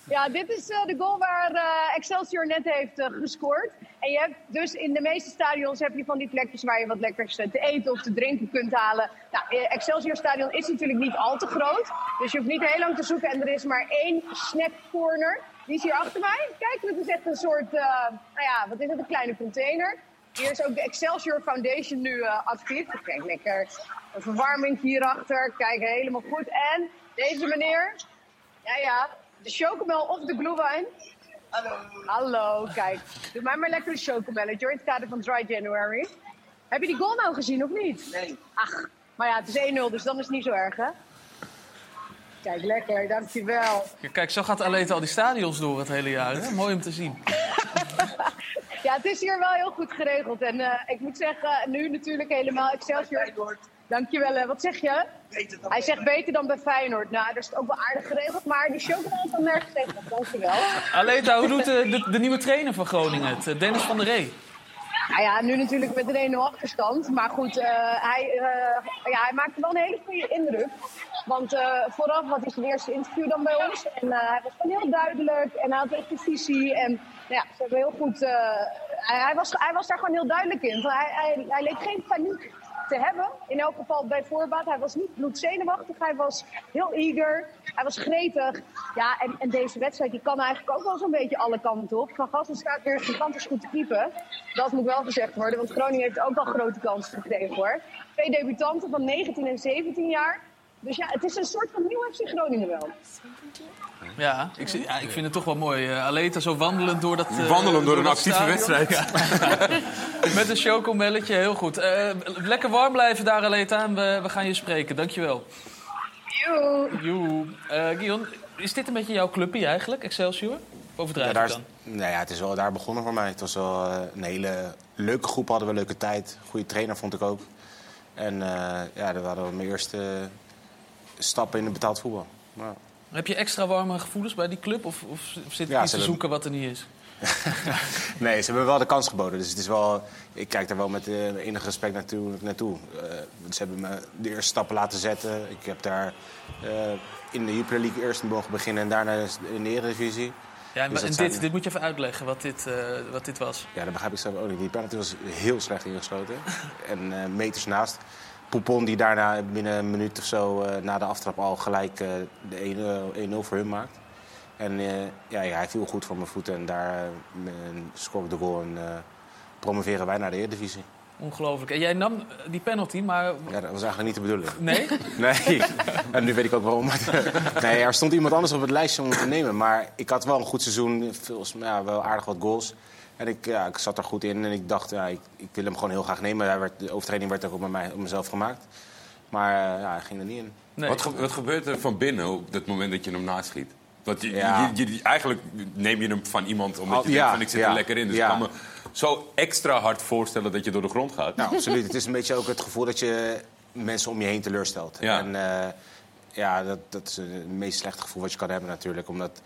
ja, dit is eh, de goal waar eh, Excelsior net heeft eh, gescoord. En je hebt dus in de meeste stadions heb je van die plekjes waar je wat lekkers te eten of te drinken kunt halen. Nou, Excelsior Stadion is natuurlijk niet al te groot. Dus je hoeft niet heel lang te zoeken. En er is maar één snack corner. Die is hier achter mij. Kijk, dat is echt een soort, nou ja, wat is het, een kleine container. Hier is ook de Excelsior Foundation nu actief. Kijk, lekker een verwarming hierachter. Kijk, helemaal goed. En deze meneer, ja ja, de chocomel of de glühwein. Hallo. Hallo, kijk. Doe mij maar lekker een chocomelletje hoor, in het kader van Dry January. Heb je die goal nou gezien of niet? Nee. Ach, maar ja, het is 1-0, dus dan is het niet zo erg, hè? Kijk, lekker, dankjewel. Kijk, zo gaat Aleta al die stadions door het hele jaar. Hè? Mooi om te zien. (laughs) Ja, het is hier wel heel goed geregeld. En eh, ik moet zeggen, nu natuurlijk helemaal Excelsior. Dankjewel. hè. Wat zeg je? Hij zegt beter dan bij Feyenoord. Nou, dat is het ook wel aardig geregeld. Maar die chocolade van nergens tegen. Dankjewel. Aleta, hoe doet de, de, de nieuwe trainer van Groningen het? Eh, Dennis van der Ree. Nou ja, nu natuurlijk met een 1-0 achterstand. Maar goed, eh, hij, eh, ja, hij maakte wel een hele goede indruk. Want eh, vooraf had hij zijn eerste interview dan bij ons. En eh, hij was gewoon heel duidelijk. En hij had echt een visie. En nou ja, ze hebben heel goed... eh, hij, hij, was, hij was daar gewoon heel duidelijk in. Hij, hij, hij leek geen paniek te hebben. In elk geval bij voorbaat. Hij was niet bloedzenuwachtig. Hij was heel eager. Hij was gretig. Ja, en, en deze wedstrijd die kan eigenlijk ook wel zo'n beetje alle kanten op. Van Gassen staat weer gigantisch goed te keepen. Dat moet wel gezegd worden. Want Groningen heeft ook al grote kansen gekregen hoor. Twee debutanten van 19 en 17 jaar. Dus ja, het is een soort van nieuw FC Groningen wel. Ja, ik, zie- ja, ik vind het toch wel mooi. eh, Aleta zo wandelend door dat... eh, Wandelen door een actieve stadion. wedstrijd. (laughs) Met een chocomelletje, heel goed. Eh, lekker warm blijven daar, Aleta. En we, we gaan je spreken. Dankjewel. Joe. Joe. Eh Guion, is dit een beetje jouw clubje eigenlijk, Excelsior? Overdrijf Ja, daar ik is, dan? nou ja, het is wel daar begonnen voor mij. Het was wel een hele leuke groep, hadden we een leuke tijd. Goede trainer vond ik ook. En eh, ja, dat waren mijn eerste stappen in het betaald voetbal. Ja. Heb je extra warme gevoelens bij die club? Of, of zit je Ja, iets te zoeken wat er niet is? (laughs) Nee, ze hebben wel de kans geboden. Dus het is wel, ik kijk daar wel met enig respect naartoe. naartoe. Eh, ze hebben me de eerste stappen laten zetten. Ik heb daar eh, in de Jupiler League eerst mogen beginnen en daarna in de Eredivisie. Ja, en, Dus zijn- dit, dit moet je even uitleggen, wat dit, wat dit was. Ja, dat begrijp ik zelf ook niet. Die penalty was heel slecht ingesloten. (laughs) en meters naast. Poupon die daarna binnen een minuut of zo eh, na de aftrap al gelijk eh, de 1-0 1-0 voor hun maakt. En eh, ja, hij viel goed voor mijn voeten en daar scoor ik de goal en eh, promoveren wij naar de Eredivisie. Ongelooflijk. En jij nam die penalty, maar... Ja, dat was eigenlijk niet de bedoeling. Nee? (laughs) Nee, en nu weet ik ook waarom. (laughs) nee, er stond iemand anders op het lijstje om te nemen. Maar ik had wel een goed seizoen, veel, ja, wel aardig wat goals. En ik, ja, ik zat er goed in en ik dacht, ja, ik, ik wil hem gewoon heel graag nemen. Hij werd, de overtreding werd ook op, mij, op mezelf gemaakt. Maar eh, ja, hij ging er niet in. nee. Wat, ge- wat gebeurt er van binnen op het moment dat je hem naschiet? Want je, Ja. je, je- eigenlijk neem je hem van iemand omdat je Oh, denkt van ik zit ja, er lekker in. Dus ja. ik kan me zo extra hard voorstellen dat je door de grond gaat. Nou, absoluut. Het is een beetje ook het gevoel dat je mensen om je heen teleurstelt. Ja. En eh, ja, dat, dat is het meest slechte gevoel wat je kan hebben natuurlijk. Omdat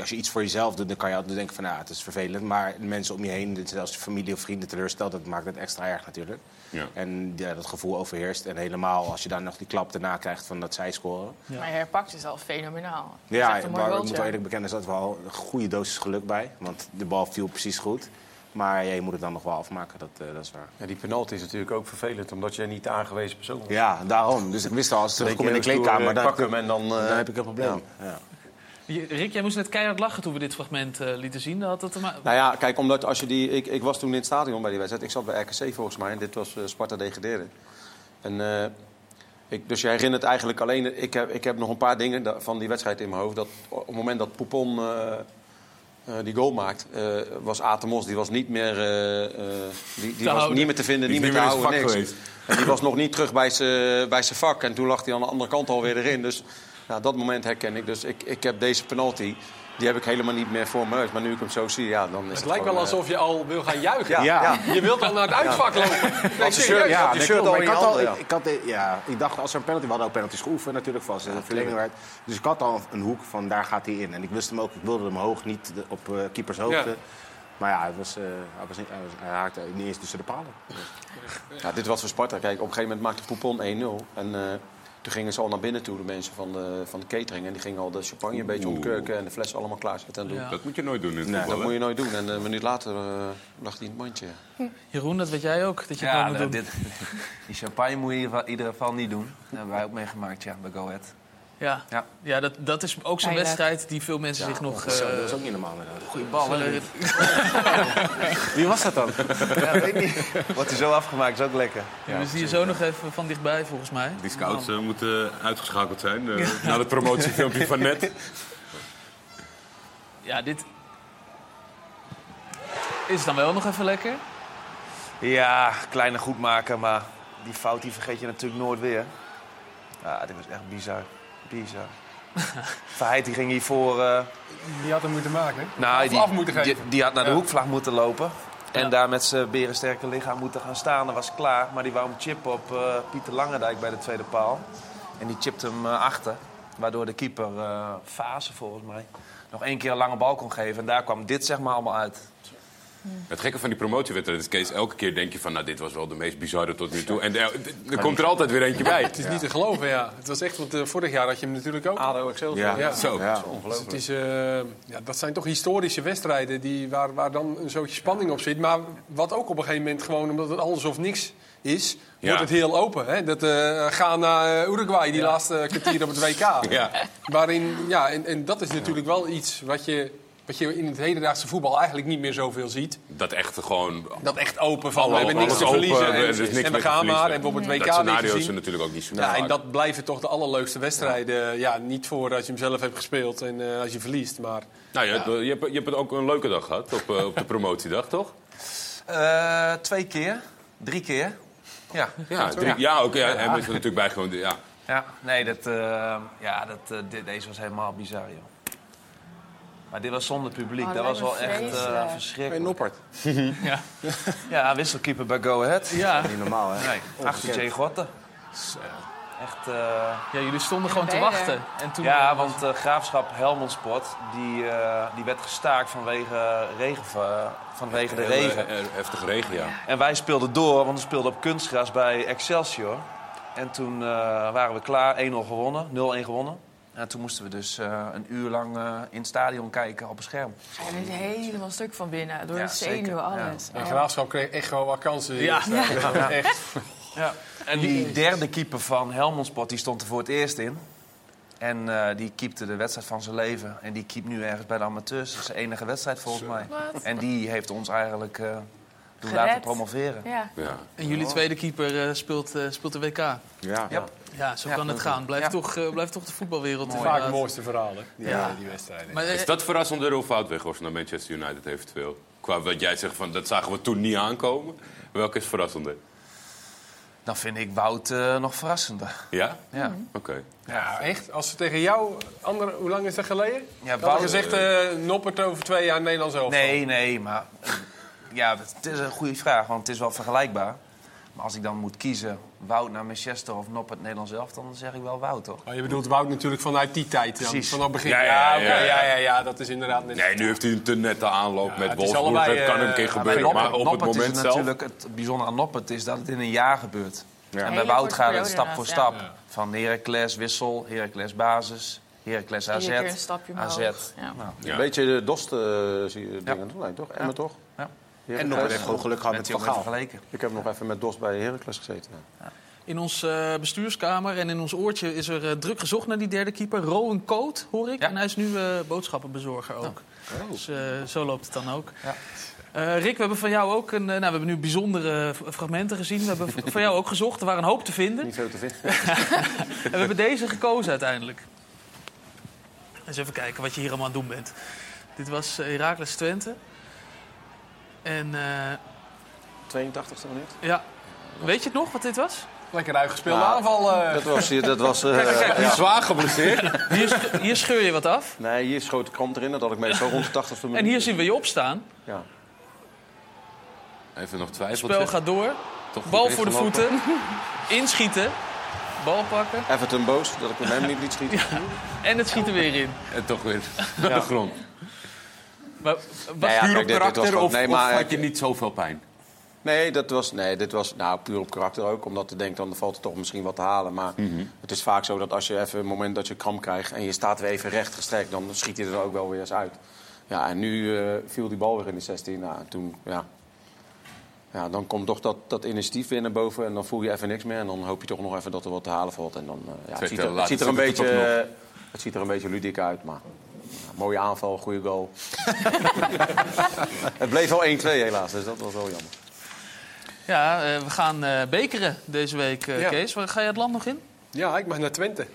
als je iets voor jezelf doet, dan kan je altijd denken van... ja, het is vervelend. Maar de mensen om je heen, zelfs je familie of vrienden teleurstelt... dat maakt het extra erg natuurlijk. Ja. En ja, dat gevoel overheerst. En helemaal als je dan nog die klap erna krijgt van dat zij scoren. Maar je herpakt jezelf fenomenaal. Dat is Ja, mooi maar ik moet wel eerlijk bekennen, er zat wel een goede dosis geluk bij. Want de bal viel precies goed. Maar ja, je moet het dan nog wel afmaken, dat, eh, dat is waar. Ja, die penalty is natuurlijk ook vervelend, omdat je niet de aangewezen persoon bent. Ja, daarom. Dus ik wist al, als ik terugkom in de kleedkamer, stoer, dan, eh, pak hem en dan, eh, dan heb ik een probleem. Ja. Je- Rick, jij moest net keihard lachen toen we dit fragment eh, lieten zien. Had dat te ma- Nou ja, kijk, omdat als je die. Ik, ik was toen in het stadion bij die wedstrijd. Ik zat bij RKC volgens mij. En dit was eh, Sparta degradeerde. En, eh, ik, dus je herinnert eigenlijk alleen. Ik heb, ik heb nog een paar dingen da- van die wedstrijd in mijn hoofd. Dat op het moment dat Poupon eh, eh, die goal maakt, eh, was Atemos. Die was niet meer. eh, eh, die die was houden. niet meer te vinden, Die niet meer niet te houden. Niks. En die was nog niet terug bij zijn bij zijn vak. En toen lag hij aan de andere kant alweer erin. Dus ja, dat moment herken ik. Dus ik, ik heb deze penalty. Die heb ik helemaal niet meer voor me. Maar nu ik hem zo zie, ja, dan is het Het lijkt wel gewoon, eh, alsof je al wil gaan juichen. Ja, ja. Je wilt al naar het uitvak lopen. Nee, serieus. ja, Ja, shirt al ik had al, handen, ik, ik had, eh, ja, ik dacht als er een penalty, we hadden ook penalties geoefend natuurlijk vast, en verlenging werd. Dus ik had al een hoek van daar gaat hij in. En ik wist hem ook, ik wilde hem hoog, niet op eh keepers hoogte. Ja. Maar ja, hij, was, eh, hij, was niet, hij, was- hij raakte niet eens tussen de palen. Ja, dit was voor Sparta. Kijk, op een gegeven moment maakte Poupon 1-0. En eh, toen gingen ze al naar binnen toe, de mensen van de, van de catering. En die gingen al de champagne een beetje ontkurken en de flessen allemaal klaarzetten en doen. Ja. Dat moet je nooit doen in het Nee, voetbal, Dat hè? moet je nooit doen. En een minuut later eh, lag hij in het mandje. Jeroen, dat weet jij ook, dat je Ja, nooit moet doen. dit, (laughs) die champagne moet je in ieder geval- in ieder geval niet doen. Dat hebben wij ook meegemaakt ja, bij Go Ahead. Ja, Ja. ja dat, dat is ook zo'n wedstrijd die veel mensen zich nog... Zo, eh, dat was ook niet normaal inderdaad. Goeie bal, (laughs) Wie was dat dan? Ja, weet ik niet. Wordt hij zo afgemaakt, is ook lekker. Ja, we zien je zo nog even van dichtbij, volgens mij. Die scouts eh, moeten uitgeschakeld zijn eh, na het promotiefilmpje van net. Ja, dit... Is het dan wel nog even lekker? Ja, kleine goed maken, maar die fout die vergeet je natuurlijk nooit weer. Ja, dit was echt bizar. (laughs) Verheid die ging hiervoor... eh Die had hem moeten maken. nou, die, af moeten geven. Die, die had naar de Ja. hoekvlag moeten lopen. En Ja. daar met zijn berensterke lichaam moeten gaan staan. Dat was klaar. Maar die wou hem chippen op eh, Pieter Langendijk bij de tweede paal. En die chipte hem eh, achter. Waardoor de keeper, Fase volgens mij, nog één keer een lange bal kon geven. En daar kwam dit zeg maar allemaal uit. Het gekke van die promotiewedstrijd is, Kees, elke keer denk je van... nou, dit was wel de meest bizarre tot nu toe. En er, er komt er altijd weer eentje bij. Het is niet te geloven, ja. Het was echt, want eh, vorig jaar had je hem natuurlijk ook. ADO Excelsior. Ja. Ja. Zo. Ja. Dus het is, eh, ja, dat zijn toch historische wedstrijden die, waar, waar dan een zootje spanning op zit. Maar wat ook op een gegeven moment gewoon, omdat het alles of niks is, Ja. wordt het heel open. Hè? Dat eh gaan naar eh, Uruguay, die laatste kwartier op het WK. (laughs) Ja. Waarin, ja, en, en dat is natuurlijk wel iets wat je wat je in het hedendaagse voetbal eigenlijk niet meer zoveel ziet. Dat echt gewoon... Dat echt open van, we hebben niks alles te open, verliezen. er en, is niks en meer we gaan maar. En bijvoorbeeld WK Dat scenario is er natuurlijk ook niet zo Ja, en dat blijven toch de allerleukste wedstrijden. Ja, niet voor als je hem zelf hebt gespeeld en eh, als je verliest. Maar Nou, je, hebt, je, hebt, je hebt ook een leuke dag gehad op, eh, op de promotiedag, toch? Eh, twee keer, drie keer. Ja, Ja, drie, ja ook. Ja, en we zijn natuurlijk bijgewoond. Ja. Ja, nee, dat, eh, ja, dat, dit, deze was helemaal bizar, joh. Maar dit was zonder publiek. Oh, dat was wel echt eh. Hey, verschrikkelijk. Noppert. (laughs) Ja. Ja, wisselkeeper bij Go Ahead. Ja. Niet normaal, hè? Nee, achter Jay Gorten. Echt... eh, ja, jullie stonden gewoon te wachten. En toen, ja, want eh, Graafschap Helmond Sport, die, eh, die werd gestaakt vanwege, regen, vanwege de regen. Heftige regen, ja. En wij speelden door, want we speelden op kunstgras bij Excelsior. En toen eh, waren we klaar, 1-0 gewonnen, 0-1 gewonnen. En toen moesten we dus eh, een uur lang eh, in het stadion kijken op een scherm. Ga je er helemaal stuk van binnen. Door Ja, de zenuwen, zeker. alles. en Oh. Graafschap kreeg echt gewoon wat kansen. die Ja. Ja. (laughs) Echt. Ja. En die derde keeper van Helmond Sport die stond er voor het eerst in. En eh, die keepte de wedstrijd van zijn leven. En die keept nu ergens bij de amateurs. Dat is zijn enige wedstrijd volgens mij. Wat? En die heeft ons eigenlijk eh doen Gered. laten promoveren. Ja. ja. En jullie tweede keeper eh, speelt, eh, speelt de WK. Ja. Ja. Ja, zo Ja, kan het gaan. Blijft, ja. toch, eh, blijft toch de voetbalwereld Vaak de inderdaad. mooiste verhalen, die, Ja. die wedstrijden. Maar, eh, Is dat verrassender of fout Weghorst naar Manchester United eventueel? Qua wat jij zegt, van, dat zagen we toen niet aankomen. Welke is verrassender? Dan vind ik Wout eh, nog verrassender. Ja? Ja. Oké. Ja, echt? Als ze tegen jou, andere, hoe lang is dat geleden? Ja, Wout- je gezegd, eh Noppert over twee jaar Nederlands elftal. Nee, nee, maar ja, het is een goede vraag, want het is wel vergelijkbaar. Maar als ik dan moet kiezen, Wout naar Manchester of Noppert Nederlands zelf, dan zeg ik wel Wout, toch? Maar je bedoelt Wout natuurlijk vanuit die tijd. Dan, Precies. Vanaf begin. Ja, ja, oké, ja, ja. ja, ja, ja, dat is inderdaad net. Nee, nu heeft hij een te nette aanloop Ja, met Wolfsburg. allebei, Het kan eh, een keer maar gebeuren, Noppert- maar op het Noppert moment is zelf... natuurlijk het bijzondere aan Noppert is dat het in een jaar gebeurt. Ja. En bij Wout gaat het stap voor stap. Van Heracles wissel, Heracles basis, Heracles AZ, Iedere keer een stapje AZ. Ja. Nou, Ja. Een beetje de Dost eh, zie je dingen, nee, toch? Emmen toch? En nog heeft gewoon geluk gehad met Van Gaal. vergeleken. Ik heb nog even met Dost bij Heracles gezeten. In ons eh, bestuurskamer en in ons oortje is er eh, druk gezocht naar die derde keeper. Rowan Coat, hoor ik. Ja. En hij is nu eh, boodschappenbezorger ook. Dus eh, zo loopt het dan ook. Ja. Eh, Rick, we hebben van jou ook een, nou, we hebben nu bijzondere fragmenten gezien. We hebben van jou ook gezocht. Er waren een hoop te vinden. Niet veel te vinden. (laughs) En we hebben deze gekozen uiteindelijk. Eens even kijken wat je hier allemaal aan het doen bent. Dit was Heracles Twente. En eh, 82e minuut. ja, weet je het nog wat dit was? Lekker uitgespeelde Nou, aanval. eh. Dat was, dat was (laughs) eh, Kijk, kijk, ja. Zwaar geblesseerd. (laughs) Hier, hier scheur je wat af. Nee, hier schoot de krant erin. Dat had ik meestal rond de 80 minuut. En hier zien we je opstaan. Ja. Even nog Het twijfel. spel gaat door. Toch Bal voor de voeten. (laughs) Inschieten. Bal pakken. Everton boos dat ik met hem niet liet schieten. En het schiet er weer in. En toch weer naar de grond. Maar, was, ja, Puur op dit- karakter of, nee, of maar had je niet zoveel pijn? Nee, dat was, nee, dit was nou, puur op karakter ook. Omdat je denkt, dan valt er toch misschien wat te halen. Maar het is vaak zo dat als je even een moment dat je kramp krijgt... en je staat weer even recht gestrekt, dan schiet hij er ook wel weer eens uit. Ja, en nu eh, viel die bal weer in de 16. Nou, en toen, ja... Ja, dan komt toch dat, dat initiatief weer naar boven en dan voel je even niks meer. En dan hoop je toch nog even dat er wat te halen valt. En dan, eh, ja, het, ziet er, het, ziet er een beetje, eh, het ziet er een beetje ludiek uit, maar... mooie aanval, goede goal. (laughs) het bleef wel 1-2 helaas, dus dat was wel jammer. ja, eh, we gaan eh, bekeren deze week, eh, Ja. Kees. Waar ga je het land nog in? Ja, ik mag naar Twente.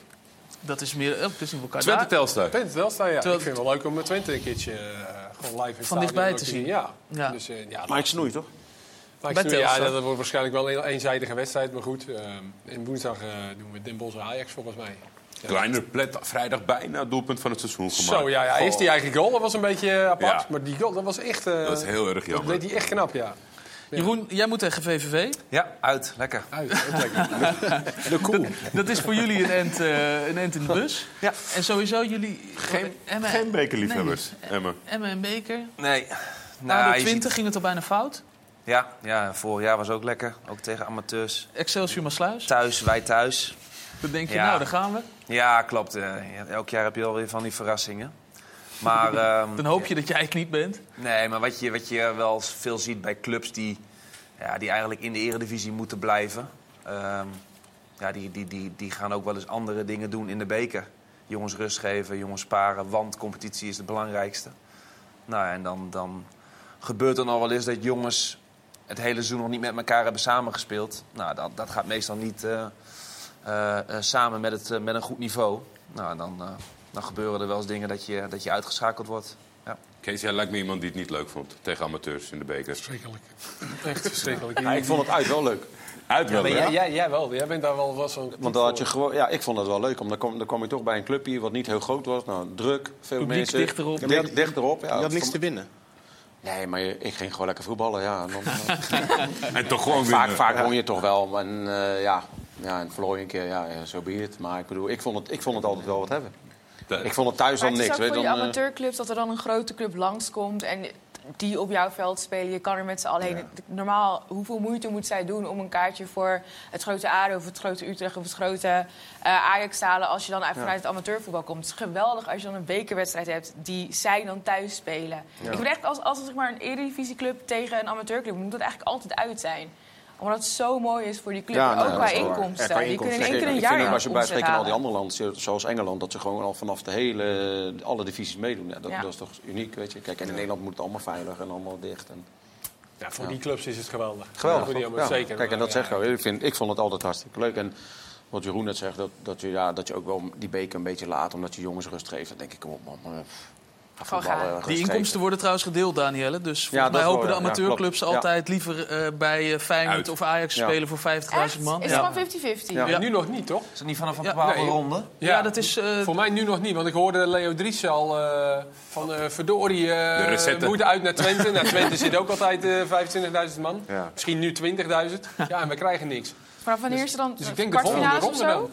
Dat is meer... Oh, in elkaar Twente. Telstar. Twente wel staan, ja. Ik vind het wel leuk om met Twente een keertje gewoon live in Van dichtbij te zien. Ja. Ja. Dus, eh, ja, Mike Snoei, toch? Maar ik ja, Telstar. dat wordt waarschijnlijk wel een eenzijdige wedstrijd, maar goed. eh, en woensdag eh, doen we Den Bosch Ajax volgens mij. Kleiner plet, vrijdag bijna het doelpunt van het seizoen gemaakt. Zo, ja, ja. Eerst die eigen goal, dat was een beetje eh, apart. Ja. Maar die goal, dat was echt... eh, Dat is heel erg Dat jammer. deed hij echt knap, ja. Jeroen, jij moet tegen VVV. Ja, uit. Lekker. Uit, ook lekker. (laughs) De. Dat is voor jullie een end, eh, een end in de bus. Ja. En sowieso jullie... Geen, geen bekerliefhebbers, Emma. Emmen en Beker. Nee. Nou, Nou, de je 20 ziet- ging het al bijna fout. ja, ja, vorig jaar was ook lekker. Ook tegen amateurs. Excelsior Maasluis. Thuis, wij thuis. Dan denk je, Ja. nou, daar gaan we. Ja, klopt. eh, elk jaar heb je alweer van die verrassingen. Maar, (laughs) ehm, Dan hoop je dat jij het niet bent. nee, maar wat je, wat je wel veel ziet bij clubs die, ja, die eigenlijk in de eredivisie moeten blijven... ehm, ja, die, die, die, die gaan ook wel eens andere dingen doen in de beker. Jongens rust geven, jongens sparen, want competitie is het belangrijkste. Nou ja, en dan, dan gebeurt er nog wel eens dat jongens het hele seizoen nog niet met elkaar hebben samengespeeld. Nou, dat, dat gaat meestal niet eh, samen met, het, eh, met een goed niveau. Nou, dan, eh, dan gebeuren er wel eens dingen dat je, dat je uitgeschakeld wordt. Ja. Kees, jij lijkt me iemand die het niet leuk vond tegen amateurs in de beker. Verschrikkelijk. Echt verschrikkelijk. Ja, ik vond het uit wel leuk. Uit wel, hè? jij, jij, jij wel. Jij bent daar wel, wel zo'n... Want dan had je gewoon, ja, ik vond het wel leuk. Omdat dan kom, dan kom je toch bij een club hier wat niet heel groot was. Nou, druk, veel Publiek mensen. dichterop. Dicht, dicht- dichterop. Ja, Je had niks Van- te winnen. Nee, maar je- ik ging gewoon lekker voetballen. Ja. En dan, (laughs) En toch gewoon vaak, winnen. vaak won je toch wel. En, eh, ja, ja, en verloor je een keer, ja, zo be it. Maar ik bedoel, ik vond het, ik vond het altijd wel wat hebben. Ik vond het thuis Maar dan het is niks. ook Weet, voor je, die eh, amateurclubs dat er dan een grote club langskomt en die op jouw veld spelen. Je kan er met z'n allen heen. Normaal, hoeveel moeite moet zij doen om een kaartje voor het grote ADO of het grote Utrecht of het grote eh, Ajax te halen als je dan uit- vanuit het amateurvoetbal komt. Het is geweldig als je dan een bekerwedstrijd hebt die zij dan thuis spelen. Ik vind echt, als, als zeg maar, een eredivisieclub tegen een amateurclub moet dat eigenlijk altijd uit zijn omdat het zo mooi is voor die club. Ja, nou, ook qua inkomsten. Ja, qua Die kunnen in één keer een ik jaar vind ook als je in al die andere landen, zoals Engeland, dat ze gewoon al vanaf de hele, alle divisies meedoen. Ja, dat, Ja. dat is toch uniek, weet je. Kijk, en in Nederland moet het allemaal veilig en allemaal dicht. En... Ja, voor die clubs is het geweldig. Geweldig. Voor die zeker. Kijk, en dat zeg ik ook. Ik, vind, ik vond het altijd hartstikke leuk. En wat Jeroen net zegt, dat, dat, je, ja, dat je ook wel die beker een beetje laat, omdat je jongens rust geeft. Dan denk ik, kom op man. Eh, Gewoon gaan. rust Die inkomsten worden trouwens gedeeld, Danielle. Dus volgens dat mij wel, hopen de ja. Amateurclubs. Ja. altijd liever eh, bij eh, Feyenoord Uit. of Ajax Ja. spelen voor 50.000 Echt? man. Is Ja. het gewoon 50-50? Ja. ja, nu nog niet, toch? Is het niet vanaf een Ja, bepaalde nee. ronde? Ja, dat is... eh, Voor mij nu nog niet, want ik hoorde Leo Dries al eh, van eh verdorie, eh, we moeten uit naar Twente. nou, Twente zit ook altijd eh 25.000 man. Ja. Misschien nu 20.000. Ja, en we krijgen niks. Maar wanneer is er dan Dus ik denk de volgende ronde dan.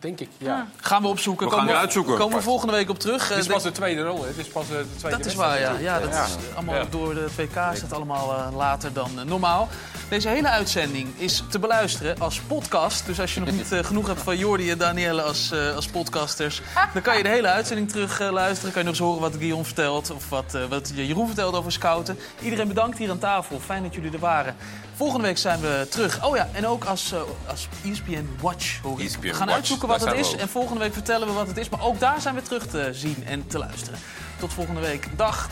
Denk ik, ja. gaan we opzoeken. We gaan komen uitzoeken. Komen we volgende week op terug. Het is Eh, pas de tweede ronde. Het is pas eh, de tweede Dat is waar, ja. ja dat is allemaal Ja. door de VK is het allemaal eh, later dan eh, normaal. Deze hele uitzending is te beluisteren als podcast. Dus als je nog (laughs) niet eh, genoeg hebt van Jordi en Danielle als, eh, als podcasters... dan kan je de hele uitzending terug eh, luisteren. Kan je nog eens horen wat Guillaume vertelt of wat, eh, wat Jeroen vertelt over scouten. Iedereen bedankt hier aan tafel. Fijn dat jullie er waren. Volgende week zijn we terug. Oh ja, en ook als, eh, als ESPN Watch. hoor. ESPN we gaan Watch, uitzoeken wat het is. En volgende week vertellen we wat het is. Maar ook daar zijn we terug te zien en te luisteren. Tot volgende week. Dag.